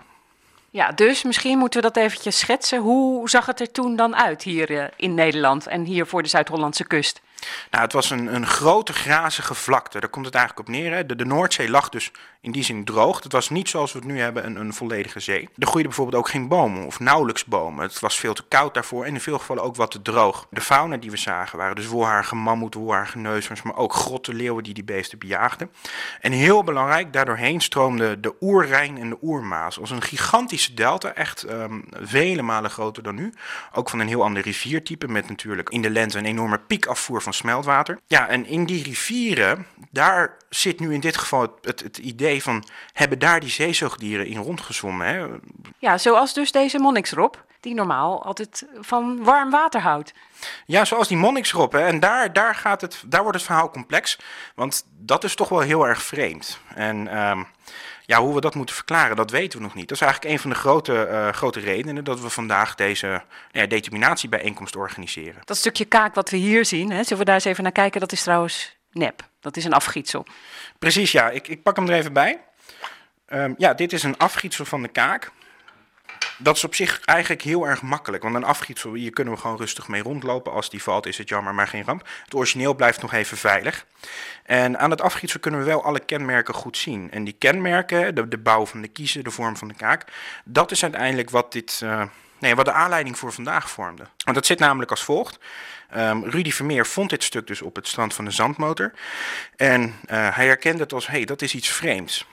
Ja, dus misschien moeten we dat eventjes schetsen. Hoe zag het er toen dan uit hier uh, in Nederland en hier voor de Zuid-Hollandse kust? Nou, het was een, een grote grazige vlakte. Daar komt het eigenlijk op neer. Hè. De, Noordzee lag dus in die zin droog. Het was niet zoals we het nu hebben, een, een volledige zee. Er groeiden bijvoorbeeld ook geen bomen of nauwelijks bomen. Het was veel te koud daarvoor en in veel gevallen ook wat te droog. De fauna die we zagen waren dus wolhaarige mammoeten, wolhaarige neushoorns, maar ook grotte leeuwen die die beesten bejaagden. En heel belangrijk, daardoorheen stroomde de Oerrijn en de Oermaas als een gigantische delta, echt um, vele malen groter dan nu. Ook van een heel ander riviertype met natuurlijk in de lente een enorme piekafvoer van smeltwater. Ja, en in die rivieren, daar zit nu in dit geval het, het, het idee van, hebben daar die zeezoogdieren in rondgezwommen? Hè? Ja, zoals dus deze monniksrop, die normaal altijd van warm water houdt. Ja, zoals die monniksrop. Hè. En daar, daar, gaat het, daar wordt het verhaal complex, want dat is toch wel heel erg vreemd. En um, ja, hoe we dat moeten verklaren, dat weten we nog niet. Dat is eigenlijk een van de grote, uh, grote redenen dat we vandaag deze ja, determinatiebijeenkomst organiseren. Dat stukje kaak wat we hier zien, hè, zullen we daar eens even naar kijken, dat is trouwens nep. Dat is een afgietsel. Precies, ja. Ik, ik pak hem er even bij. Um, ja, dit is een afgietsel van de kaak. Dat is op zich eigenlijk heel erg makkelijk. Want een afgietsel, hier kunnen we gewoon rustig mee rondlopen. Als die valt is het jammer, maar geen ramp. Het origineel blijft nog even veilig. En aan het afgietsel kunnen we wel alle kenmerken goed zien. En die kenmerken, de, bouw van de kiezen, de vorm van de kaak... dat is uiteindelijk wat, dit, uh, nee, wat de aanleiding voor vandaag vormde. Want dat zit namelijk als volgt. Um, Rudy Vermeer vond dit stuk dus op het strand van de zandmotor. En uh, hij herkende het als, hé, hey, dat is iets vreemds.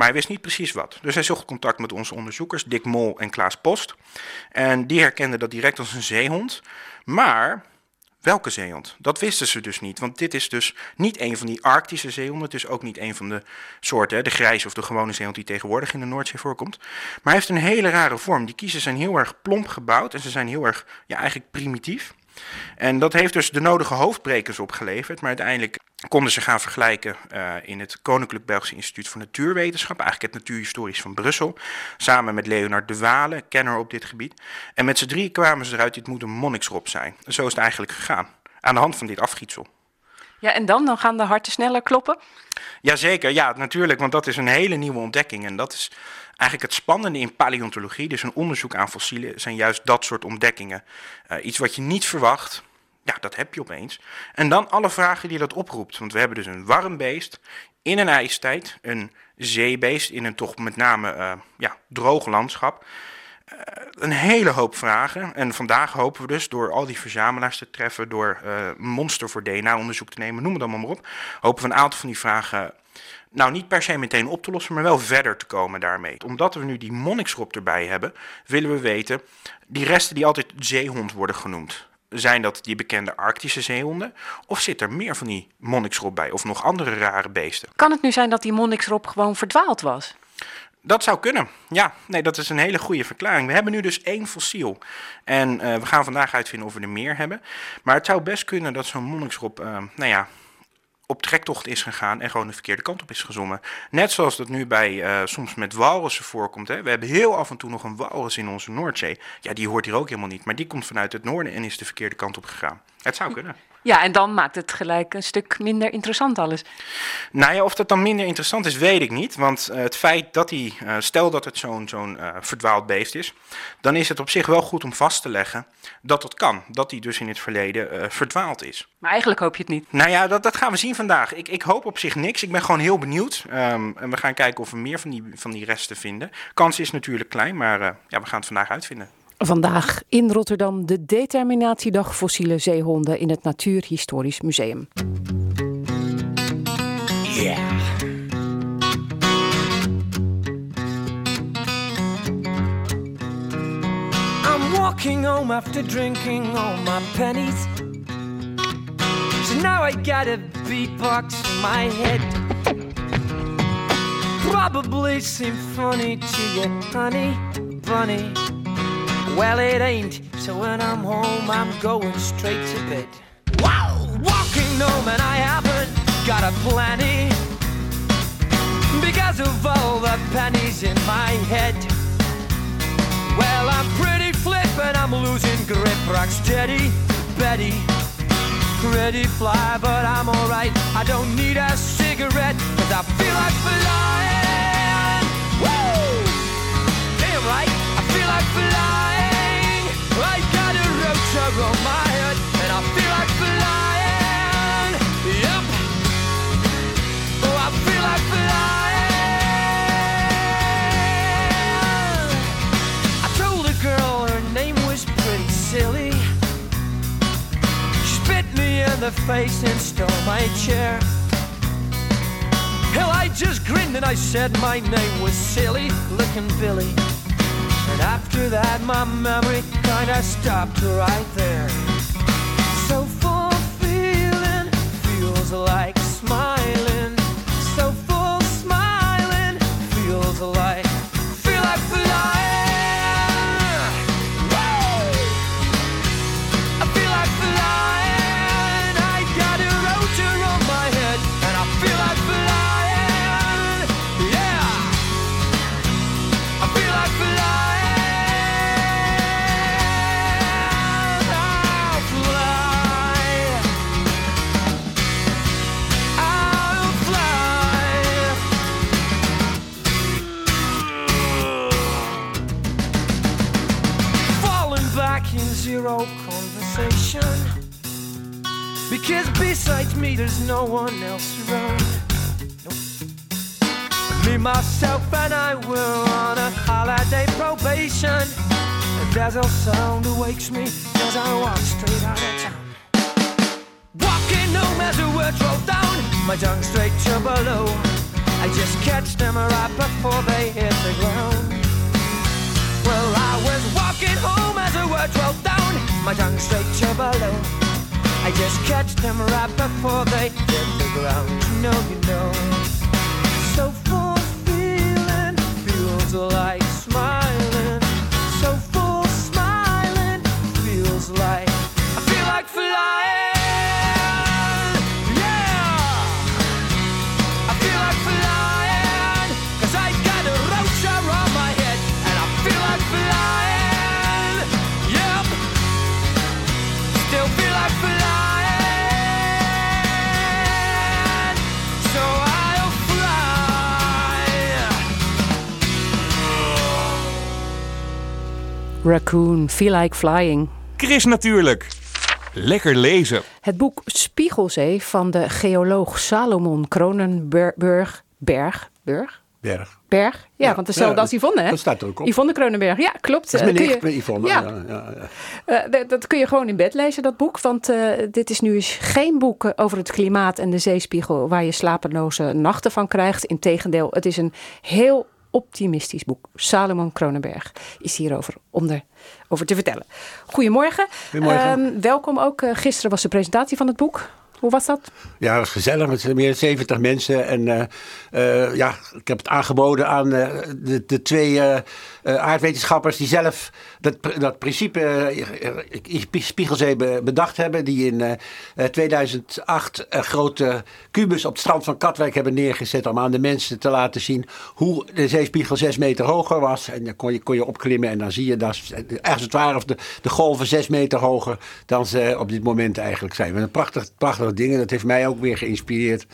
Maar hij wist niet precies wat. Dus hij zocht contact met onze onderzoekers, Dick Mol en Klaas Post. En die herkenden dat direct als een zeehond. Maar welke zeehond? Dat wisten ze dus niet. Want dit is dus niet een van die Arctische zeehonden. Het is ook niet een van de soorten, de grijze of de gewone zeehond die tegenwoordig in de Noordzee voorkomt. Maar hij heeft een hele rare vorm. Die kiezen zijn heel erg plomp gebouwd en ze zijn heel erg, ja, eigenlijk primitief. En dat heeft dus de nodige hoofdbrekers opgeleverd. Maar uiteindelijk konden ze gaan vergelijken uh, in het Koninklijk Belgische Instituut voor Natuurwetenschap, eigenlijk het Natuurhistorisch van Brussel, samen met Leonard de Wale, kenner op dit gebied. En met z'n drie kwamen ze eruit, dit moet een monniksrop zijn. Zo is het eigenlijk gegaan, aan de hand van dit afgietsel. Ja, en dan? Dan gaan de harten sneller kloppen? Jazeker, ja, natuurlijk, want dat is een hele nieuwe ontdekking. En dat is eigenlijk het spannende in paleontologie, dus een onderzoek aan fossielen, zijn juist dat soort ontdekkingen. Uh, iets wat je niet verwacht, ja, dat heb je opeens. En dan alle vragen die dat oproept. Want we hebben dus een warm beest in een ijstijd, een zeebeest in een toch met name uh, ja, droog landschap. Uh, een hele hoop vragen. En vandaag hopen we dus door al die verzamelaars te treffen, door uh, monster voor DNA-onderzoek te nemen, noem het allemaal maar op, hopen we een aantal van die vragen nou niet per se meteen op te lossen, maar wel verder te komen daarmee. Omdat we nu die monniksrop erbij hebben, willen we weten, die resten die altijd zeehond worden genoemd, zijn dat die bekende Arctische zeehonden? Of zit er meer van die monniksrop bij? Of nog andere rare beesten? Kan het nu zijn dat die monniksrop gewoon verdwaald was? Dat zou kunnen. Ja, nee, dat is een hele goede verklaring. We hebben nu dus één fossiel. En uh, we gaan vandaag uitvinden of we er meer hebben. Maar het zou best kunnen dat zo'n monniksrop, uh, nou ja, op trektocht is gegaan en gewoon de verkeerde kant op is gezommen. Net zoals dat nu bij uh, soms met walrussen voorkomt. Hè. We hebben heel af en toe nog een walrus in onze Noordzee. Ja, die hoort hier ook helemaal niet. Maar die komt vanuit het noorden en is de verkeerde kant op gegaan. Het zou kunnen. Ja, en dan maakt het gelijk een stuk minder interessant alles. Nou ja, of dat dan minder interessant is, weet ik niet. Want uh, het feit dat hij, uh, stel dat het zo'n zo'n uh, verdwaald beest is, dan is het op zich wel goed om vast te leggen dat dat kan. Dat hij dus in het verleden verdwaald is. Maar eigenlijk hoop je het niet. Nou ja, dat, dat gaan we zien vandaag. Ik, ik hoop op zich niks. Ik ben gewoon heel benieuwd. Um, en we gaan kijken of we meer van die, van die resten vinden. Kans is natuurlijk klein, maar ja, we gaan het vandaag uitvinden. Vandaag in Rotterdam de determinatiedag fossiele zeehonden in het Natuurhistorisch Museum. Yeah. I'm walking home after drinking all my pennies. So now I got a beatbox in my head. Probably seem funny to you, honey bunny. Well, it ain't, so when I'm home, I'm going straight to bed. Wow! Walking home, and I haven't got a plenty because of all the pennies in my head. Well, I'm pretty flip, and I'm losing grip, rock steady, Betty. Pretty fly, but I'm alright. I don't need a cigarette, cause I feel like flying. Woo! Damn right, I feel like flying. I got a my head and I feel like flying. Oh, I feel like flying. I told a girl her name was pretty silly. She spit me in the face and stole my chair. Hell, I just grinned and I said my name was silly, looking Billy. After that, my memory kinda stopped right there. There's no one else around. Nope. Me, myself, and I were on a holiday probation. A dazzle sound awakes me as I walk straight out of town. Walking home as the words roll down, my tongue straight to below. I just catch them right before they hit the ground. Well, I was walking home as the words rolled down, my tongue straight to below. I just catch them right before they hit the ground. You know, you know. So full feeling feels like smiling. Raccoon, Feel Like Flying. Chris natuurlijk. Lekker lezen. Het boek Spiegelzee van de geoloog Salomon Kronenberg. Berg, Berg? Berg. Berg? Ja, Ja, want hetzelfde ja, als Yvonne, hè? dat staat er ook op. Yvonne Kronenberg, ja, klopt. Dat is Eh, mijn je- Yvonne. Ja, Ja, ja, ja. Eh, dat- dat kun je gewoon in bed lezen, dat boek. Want eh, dit is nu eens geen boek over het klimaat en de zeespiegel... waar je slapeloze nachten van krijgt. Integendeel, het is een heel optimistisch boek. Salomon Kronenberg is hierover om erover te vertellen. Goedemorgen. Goedemorgen. Ehm, welkom ook. Eh, gisteren was de presentatie van het boek. Hoe was dat? Ja, het was gezellig met meer dan 70 mensen. En eh, eh, ja, ik heb het aangeboden aan de, de twee aardwetenschappers die zelf dat, dat principe eh, eh, Spiegelzee be- bedacht hebben. Die in eh, eh, 2008 een grote kubus op het strand van Katwijk hebben neergezet. Om aan de mensen te laten zien hoe de zeespiegel 6 meter hoger was. En dan kon je, kon je opklimmen en dan zie je dat als het ware of de, de golven 6 meter hoger dan ze op dit moment eigenlijk zijn. Een prachtig, prachtige dingen. Dat heeft mij ook weer geïnspireerd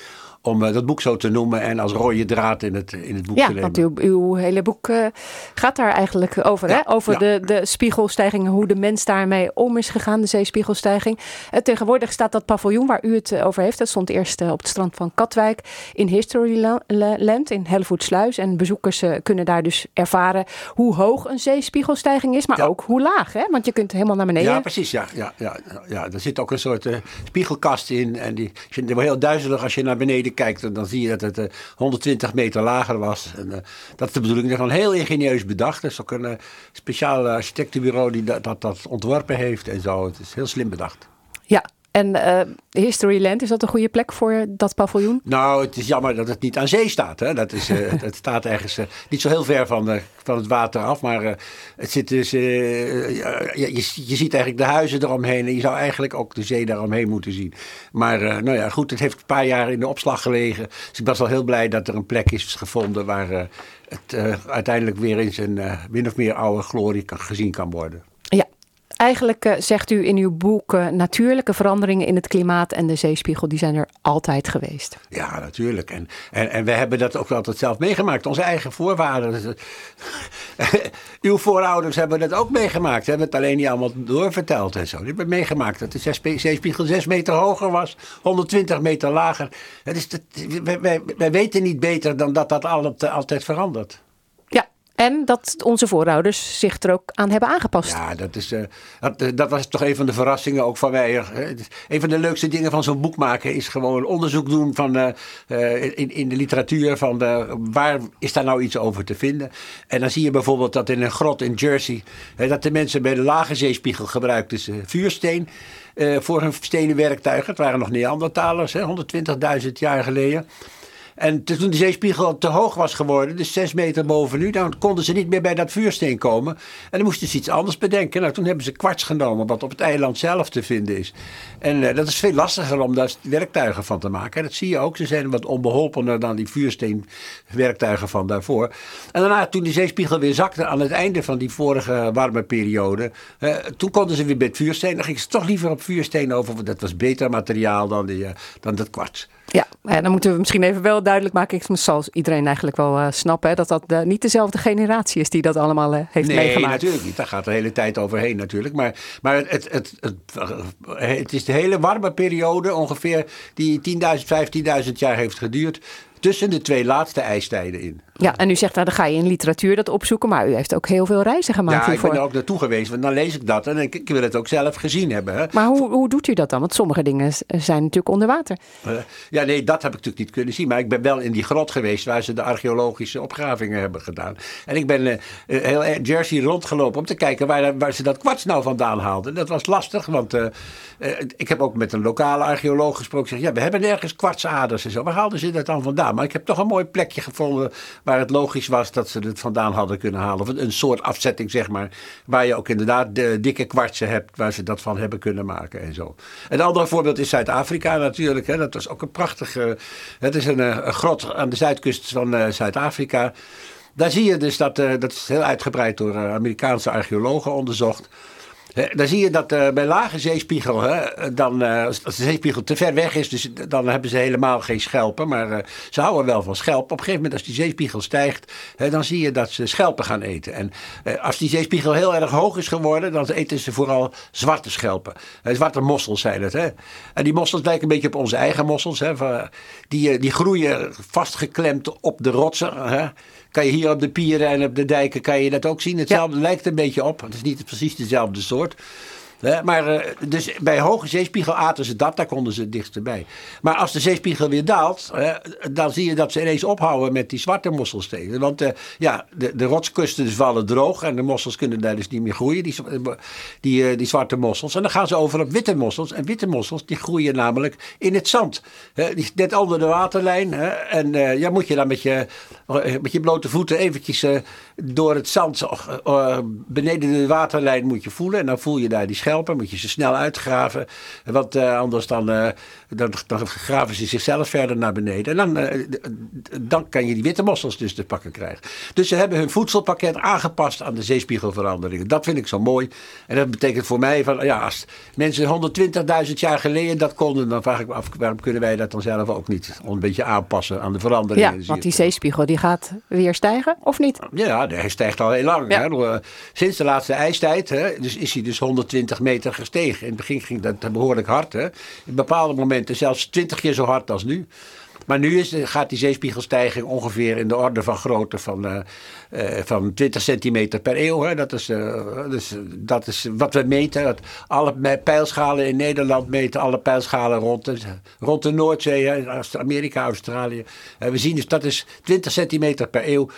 om eh, dat boek zo te noemen en als rode draad in het, in het boek Ja, te nemen. want uw, uw hele boek eh, gaat daar eigenlijk over. Ja, hè? Over ja. de, de spiegelstijging, hoe de mens daarmee om is gegaan, de zeespiegelstijging. Eh, tegenwoordig staat dat paviljoen waar u het over heeft. Dat stond eerst op het strand van Katwijk in Historyland in Hellevoetsluis. En bezoekers kunnen daar dus ervaren hoe hoog een zeespiegelstijging is, maar Ja. ook hoe laag. Hè? Want je kunt helemaal naar beneden. Ja, precies. Ja, ja, ja, ja. Er zit ook een soort spiegelkast in. En die, je wordt heel duizelig als je naar beneden kijkt. Dan zie je dat het eh, 120 meter lager was. En, eh, dat is de bedoeling. Dat is gewoon heel ingenieus bedacht. Er is ook een eh, speciaal architectenbureau die dat, dat, dat ontworpen heeft en zo. Het is heel slim bedacht. Ja, en eh, Historyland, is dat een goede plek voor dat paviljoen? Nou, het is jammer dat het niet aan zee staat. Hè? Dat is, eh, het staat ergens eh, niet zo heel ver van, van het water af. Maar het zit dus, je, je, ziet eigenlijk de huizen eromheen. En je zou eigenlijk ook de zee daaromheen moeten zien. Maar nou ja, goed, het heeft een paar jaar in de opslag gelegen. Dus ik was wel heel blij dat er een plek is gevonden waar het uiteindelijk weer in zijn min of meer oude glorie kan, gezien kan worden. Eigenlijk eh, zegt u in uw boek eh, natuurlijke veranderingen in het klimaat en de zeespiegel, die zijn er altijd geweest. Ja, natuurlijk. En, en, en we hebben dat ook altijd zelf meegemaakt. Onze eigen voorvaders. Uw voorouders hebben dat ook meegemaakt. Ze hebben het alleen niet allemaal doorverteld en zo. Die hebben meegemaakt dat de zeespiegel 6 meter hoger was, 120 meter lager. Het is dat, wij, wij, weten niet beter dan dat dat altijd verandert. En dat onze voorouders zich er ook aan hebben aangepast. Ja, dat, is, uh, dat, uh, dat, was toch een van de verrassingen ook van mij. Een van de leukste dingen van zo'n boek maken is gewoon onderzoek doen van, uh, in, in de literatuur. Van waar is daar nou iets over te vinden? En dan zie je bijvoorbeeld dat in een grot in Jersey. dat de mensen bij de lage zeespiegel gebruikten vuursteen. voor hun stenen werktuigen. Het waren nog Neandertalers, 120.000 jaar geleden. En toen de zeespiegel te hoog was geworden, dus zes meter boven nu, dan konden ze niet meer bij dat vuursteen komen. En dan moesten ze iets anders bedenken. Nou, toen hebben ze kwarts genomen, wat op het eiland zelf te vinden is. En uh, dat is veel lastiger om daar werktuigen van te maken. Dat zie je ook. Ze zijn wat onbeholpener dan die vuursteenwerktuigen van daarvoor. En daarna, toen die zeespiegel weer zakte aan het einde van die vorige warme periode, uh, toen konden ze weer bij het vuursteen. Dan gingen ze toch liever op vuursteen over, want dat was beter materiaal dan, die, uh, dan dat kwarts. Ja, en dan moeten we misschien even wel duidelijk maken. Ik zal iedereen eigenlijk wel uh, snappen. dat dat uh, niet dezelfde generatie is die dat allemaal uh, heeft nee, meegemaakt. Nee, natuurlijk niet. Daar gaat de hele tijd overheen natuurlijk. Maar, maar het, het, het, het, het is de hele warme periode ongeveer die 10.000, 15.000 jaar heeft geduurd tussen de twee laatste ijstijden in. Ja, en u zegt, nou, dan ga je in literatuur dat opzoeken, maar u heeft ook heel veel reizen gemaakt ja, hiervoor. ik ben er ook naartoe geweest, want dan lees ik dat en ik, ik wil het ook zelf gezien hebben. Hè. Maar hoe, hoe doet u dat dan? Want sommige dingen zijn natuurlijk onder water. Uh, ja, nee, dat heb ik natuurlijk niet kunnen zien, maar ik ben wel in die grot geweest waar ze de archeologische opgravingen hebben gedaan. En ik ben uh, heel Jersey rondgelopen om te kijken waar, waar ze dat kwarts nou vandaan haalden. Dat was lastig, want uh, ik heb ook met een lokale archeoloog gesproken. Zeg, ja, we hebben nergens kwartsaders en zo. Waar haalden ze dat dan vandaan? Maar ik heb toch een mooi plekje gevonden waar het logisch was dat ze het vandaan hadden kunnen halen. Of een soort afzetting, zeg maar. Waar je ook inderdaad de dikke kwartsen hebt waar ze dat van hebben kunnen maken en zo. Een ander voorbeeld is Zuid-Afrika natuurlijk. Hè. Dat was ook een prachtige. Het is een, een grot aan de zuidkust van uh, Zuid-Afrika. Daar zie je dus dat, uh, dat is heel uitgebreid door Amerikaanse archeologen onderzocht. Dan zie je dat uh, bij lage zeespiegel, hè, dan, uh, als de zeespiegel te ver weg is, dus dan hebben ze helemaal geen schelpen. Maar uh, ze houden wel van schelpen. Op een gegeven moment, als die zeespiegel stijgt, hè, dan zie je dat ze schelpen gaan eten. En als die zeespiegel heel erg hoog is geworden, dan eten ze vooral zwarte schelpen. zwarte mossels zijn het. Hè. En die mossels lijken een beetje op onze eigen mossels. Hè, die, die groeien vastgeklemd op de rotsen. Hè. Kan je hier op de pieren en op de dijken kan je dat ook zien. Hetzelfde ja. lijkt een beetje op. Het is niet precies dezelfde soort. Maar uh, dus bij hoge zeespiegel aten ze dat, daar konden ze dichterbij. Maar als de zeespiegel weer daalt, uh, dan zie je dat ze ineens ophouden met die zwarte mosselstenen. Want uh, ja, de, de rotskusten vallen droog en de mossels kunnen daar dus niet meer groeien, die, die, die zwarte mossels. En dan gaan ze over op witte mossels. En witte mossels die groeien namelijk in het zand. Net onder de waterlijn. En ja, moet je dan met je, met je blote voeten eventjes door het zand beneden de waterlijn moet je voelen. En dan voel je daar die schelpen, moet je ze snel uitgraven. Want uh, anders dan, uh, dan, dan, graven ze zichzelf verder naar beneden. En dan, uh, dan kan je die witte mossels dus te pakken krijgen. Dus ze hebben hun voedselpakket aangepast aan de zeespiegelveranderingen. Dat vind ik zo mooi. En dat betekent voor mij, van, ja, als mensen 120.000 jaar geleden dat konden, dan vraag ik me af, waarom kunnen wij dat dan zelf ook niet? Een beetje aanpassen aan de veranderingen. Ja, want die zeespiegel die gaat weer stijgen, of niet? Ja, hij stijgt al heel lang. Ja. Hè? Sinds de laatste ijstijd hè, dus is hij dus 120 meter gestegen. In het begin ging dat behoorlijk hard. Hè? In bepaalde momenten zelfs 20 keer zo hard als nu. Maar nu is, gaat die zeespiegelstijging ongeveer in de orde van grootte van, uh, van 20 centimeter per eeuw. Hè. Dat, is, uh, dus, dat is wat we meten. Dat alle pijlschalen in Nederland meten alle pijlschalen rond de, rond de Noordzee, Amerika, Australië. we zien dus dat is 20 centimeter per eeuw.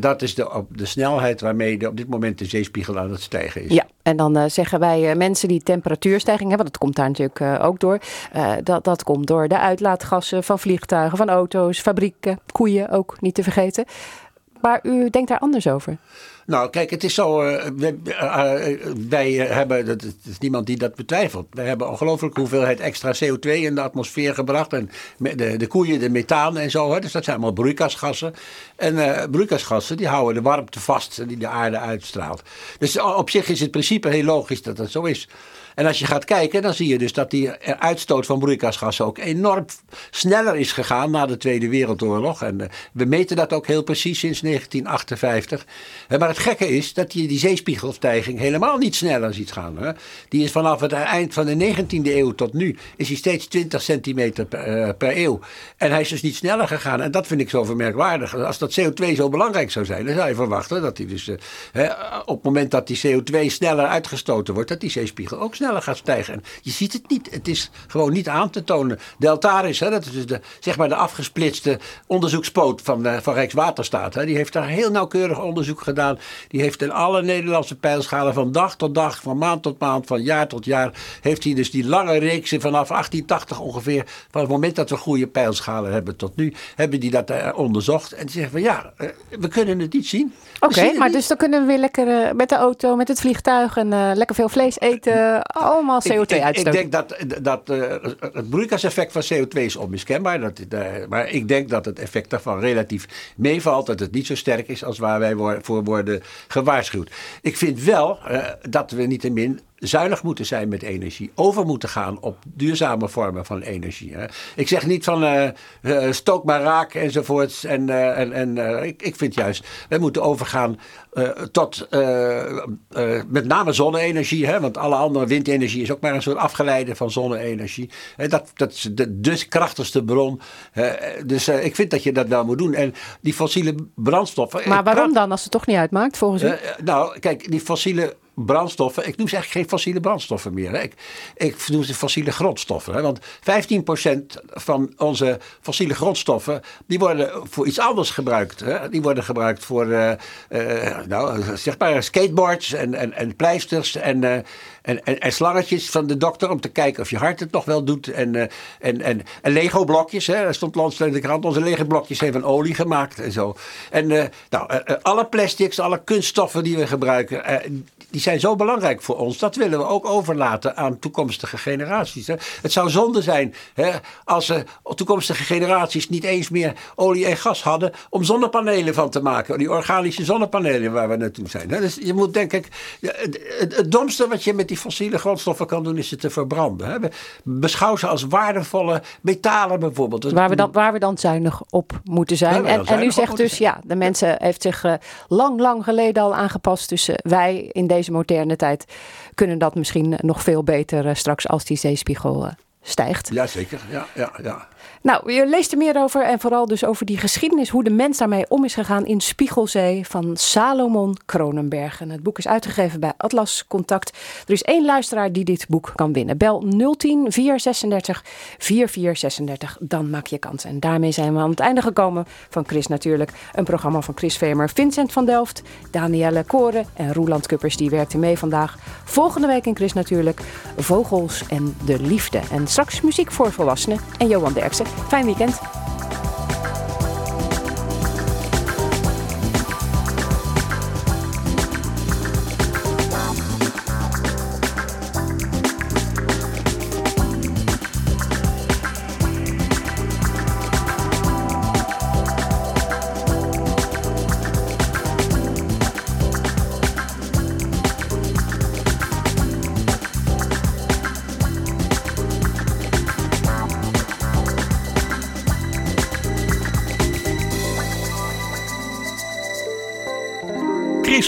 dat is de, de snelheid waarmee op dit moment de zeespiegel aan het stijgen is. Ja. En dan uh, zeggen wij uh, mensen die temperatuurstijging hebben, dat komt daar natuurlijk uh, ook door. dat, dat komt door de uitlaatgassen van vliegtuigen, van auto's, fabrieken, koeien ook niet te vergeten. Maar u denkt daar anders over? Nou, kijk, het is zo. Uh, wij, uh, wij hebben, dat is niemand die dat betwijfelt. Wij hebben ongelooflijke hoeveelheid extra CO2 in de atmosfeer gebracht. En de, de koeien, de methaan en zo. Hè, dus dat zijn allemaal broeikasgassen. En broeikasgassen die houden de warmte vast die de aarde uitstraalt. Dus op zich is het principe heel logisch dat dat zo is. En als je gaat kijken, dan zie je dus dat die uitstoot van broeikasgassen ook enorm sneller is gegaan na de Tweede Wereldoorlog. En uh, we meten dat ook heel precies sinds 1958. Uh, maar het gekke is dat je die zeespiegelstijging helemaal niet sneller ziet gaan. Hè? Die is vanaf het eind van de 19e eeuw tot nu is hij steeds 20 centimeter per, eh, per, eeuw. En hij is dus niet sneller gegaan. En dat vind ik zo vermerkwaardig. Als dat CO2 zo belangrijk zou zijn, dan zou je verwachten dat hij dus op het moment dat die CO2 sneller uitgestoten wordt, dat die zeespiegel ook sneller gaat stijgen. En je ziet het niet. Het is gewoon niet aan te tonen. Deltaris, hè, dat is dus de, zeg maar de afgesplitste onderzoekspoot van, uh, van Rijkswaterstaat. Hè, die heeft daar heel nauwkeurig onderzoek gedaan. Die heeft in alle Nederlandse pijlschalen van dag tot dag, van maand tot maand, van jaar tot jaar, heeft hij dus die lange reeksen vanaf 1880 ongeveer, van het moment dat we goede pijlschalen hebben tot nu, hebben die dat uh, onderzocht. En die zeggen van ja, uh, we kunnen het niet zien. Oké, maar dus dan kunnen we weer lekker met de auto, met het vliegtuig en lekker veel vlees eten, allemaal CO2 ik, ik, denk dat, dat het broeikaseffect van CO2 is onmiskenbaar. Dat, maar ik denk dat het effect daarvan relatief meevalt, dat het niet zo sterk is als waar wij voor worden gewaarschuwd. Ik vind wel dat we niettemin zuinig moeten zijn met energie. Over moeten gaan op duurzame vormen van energie. Hè. Ik zeg niet van uh, uh, stook maar raak enzovoorts. En, uh, en, en ik, ik vind juist, we moeten overgaan tot met name zonne-energie. Hè, want alle andere windenergie is ook maar een soort afgeleide van zonne-energie. Dat, dat is de, de krachtigste bron. dus ik vind dat je dat wel moet doen. En die fossiele brandstoffen. Maar waarom dan, als het toch niet uitmaakt volgens u? nou, kijk, die fossiele brandstoffen. Ik noem ze eigenlijk geen fossiele brandstoffen meer. Hè. Ik, ik noem ze fossiele grondstoffen. Hè. Want 15% van onze fossiele grondstoffen. die worden voor iets anders gebruikt. Hè. Die worden gebruikt voor. Uh, uh, nou, zeg maar skateboards en, en, en pleisters. En, uh, en, en, slangetjes van de dokter om te kijken of je hart het nog wel doet. En, uh, en, en, Lego-blokjes, hè. er stond laatst in de krant. Onze Lego-blokjes zijn van olie gemaakt en zo. En uh, nou, uh, alle plastics, alle kunststoffen die we gebruiken, die zijn zo belangrijk voor ons. Dat willen we ook overlaten aan toekomstige generaties. Hè. Het zou zonde zijn hè, als toekomstige generaties niet eens meer olie en gas hadden om zonnepanelen van te maken. Die organische zonnepanelen waar we naartoe zijn. Dus je moet denk ik, het, het domste wat je met die fossiele grondstoffen kan doen is ze te verbranden. Hè. Beschouw ze als waardevolle metalen bijvoorbeeld. Waar we dan, waar we dan zuinig op moeten zijn. En, en, u zegt dus, ja, de mensen heeft zich uh, lang, lang geleden al aangepast. Dus uh, wij in deze moderne tijd kunnen dat misschien nog veel beter uh, straks als die zeespiegel stijgt. Jazeker, ja, ja, ja. Nou, je leest er meer over en vooral dus over die geschiedenis, hoe de mens daarmee om is gegaan in Spiegelzee van Salomon Kronenberg. En het boek is uitgegeven bij Atlas Contact. Er is één luisteraar die dit boek kan winnen. Bel 010 436 4436, dan maak je kans. En daarmee zijn we aan het einde gekomen van Chris natuurlijk. Een programma van Chris Vemer, Vincent van Delft, Danielle Koren en Roeland Kuppers. Die werkte mee vandaag. Volgende week in Chris natuurlijk Vogels en de Liefde. En straks muziek voor volwassenen en Johan Fijn weekend.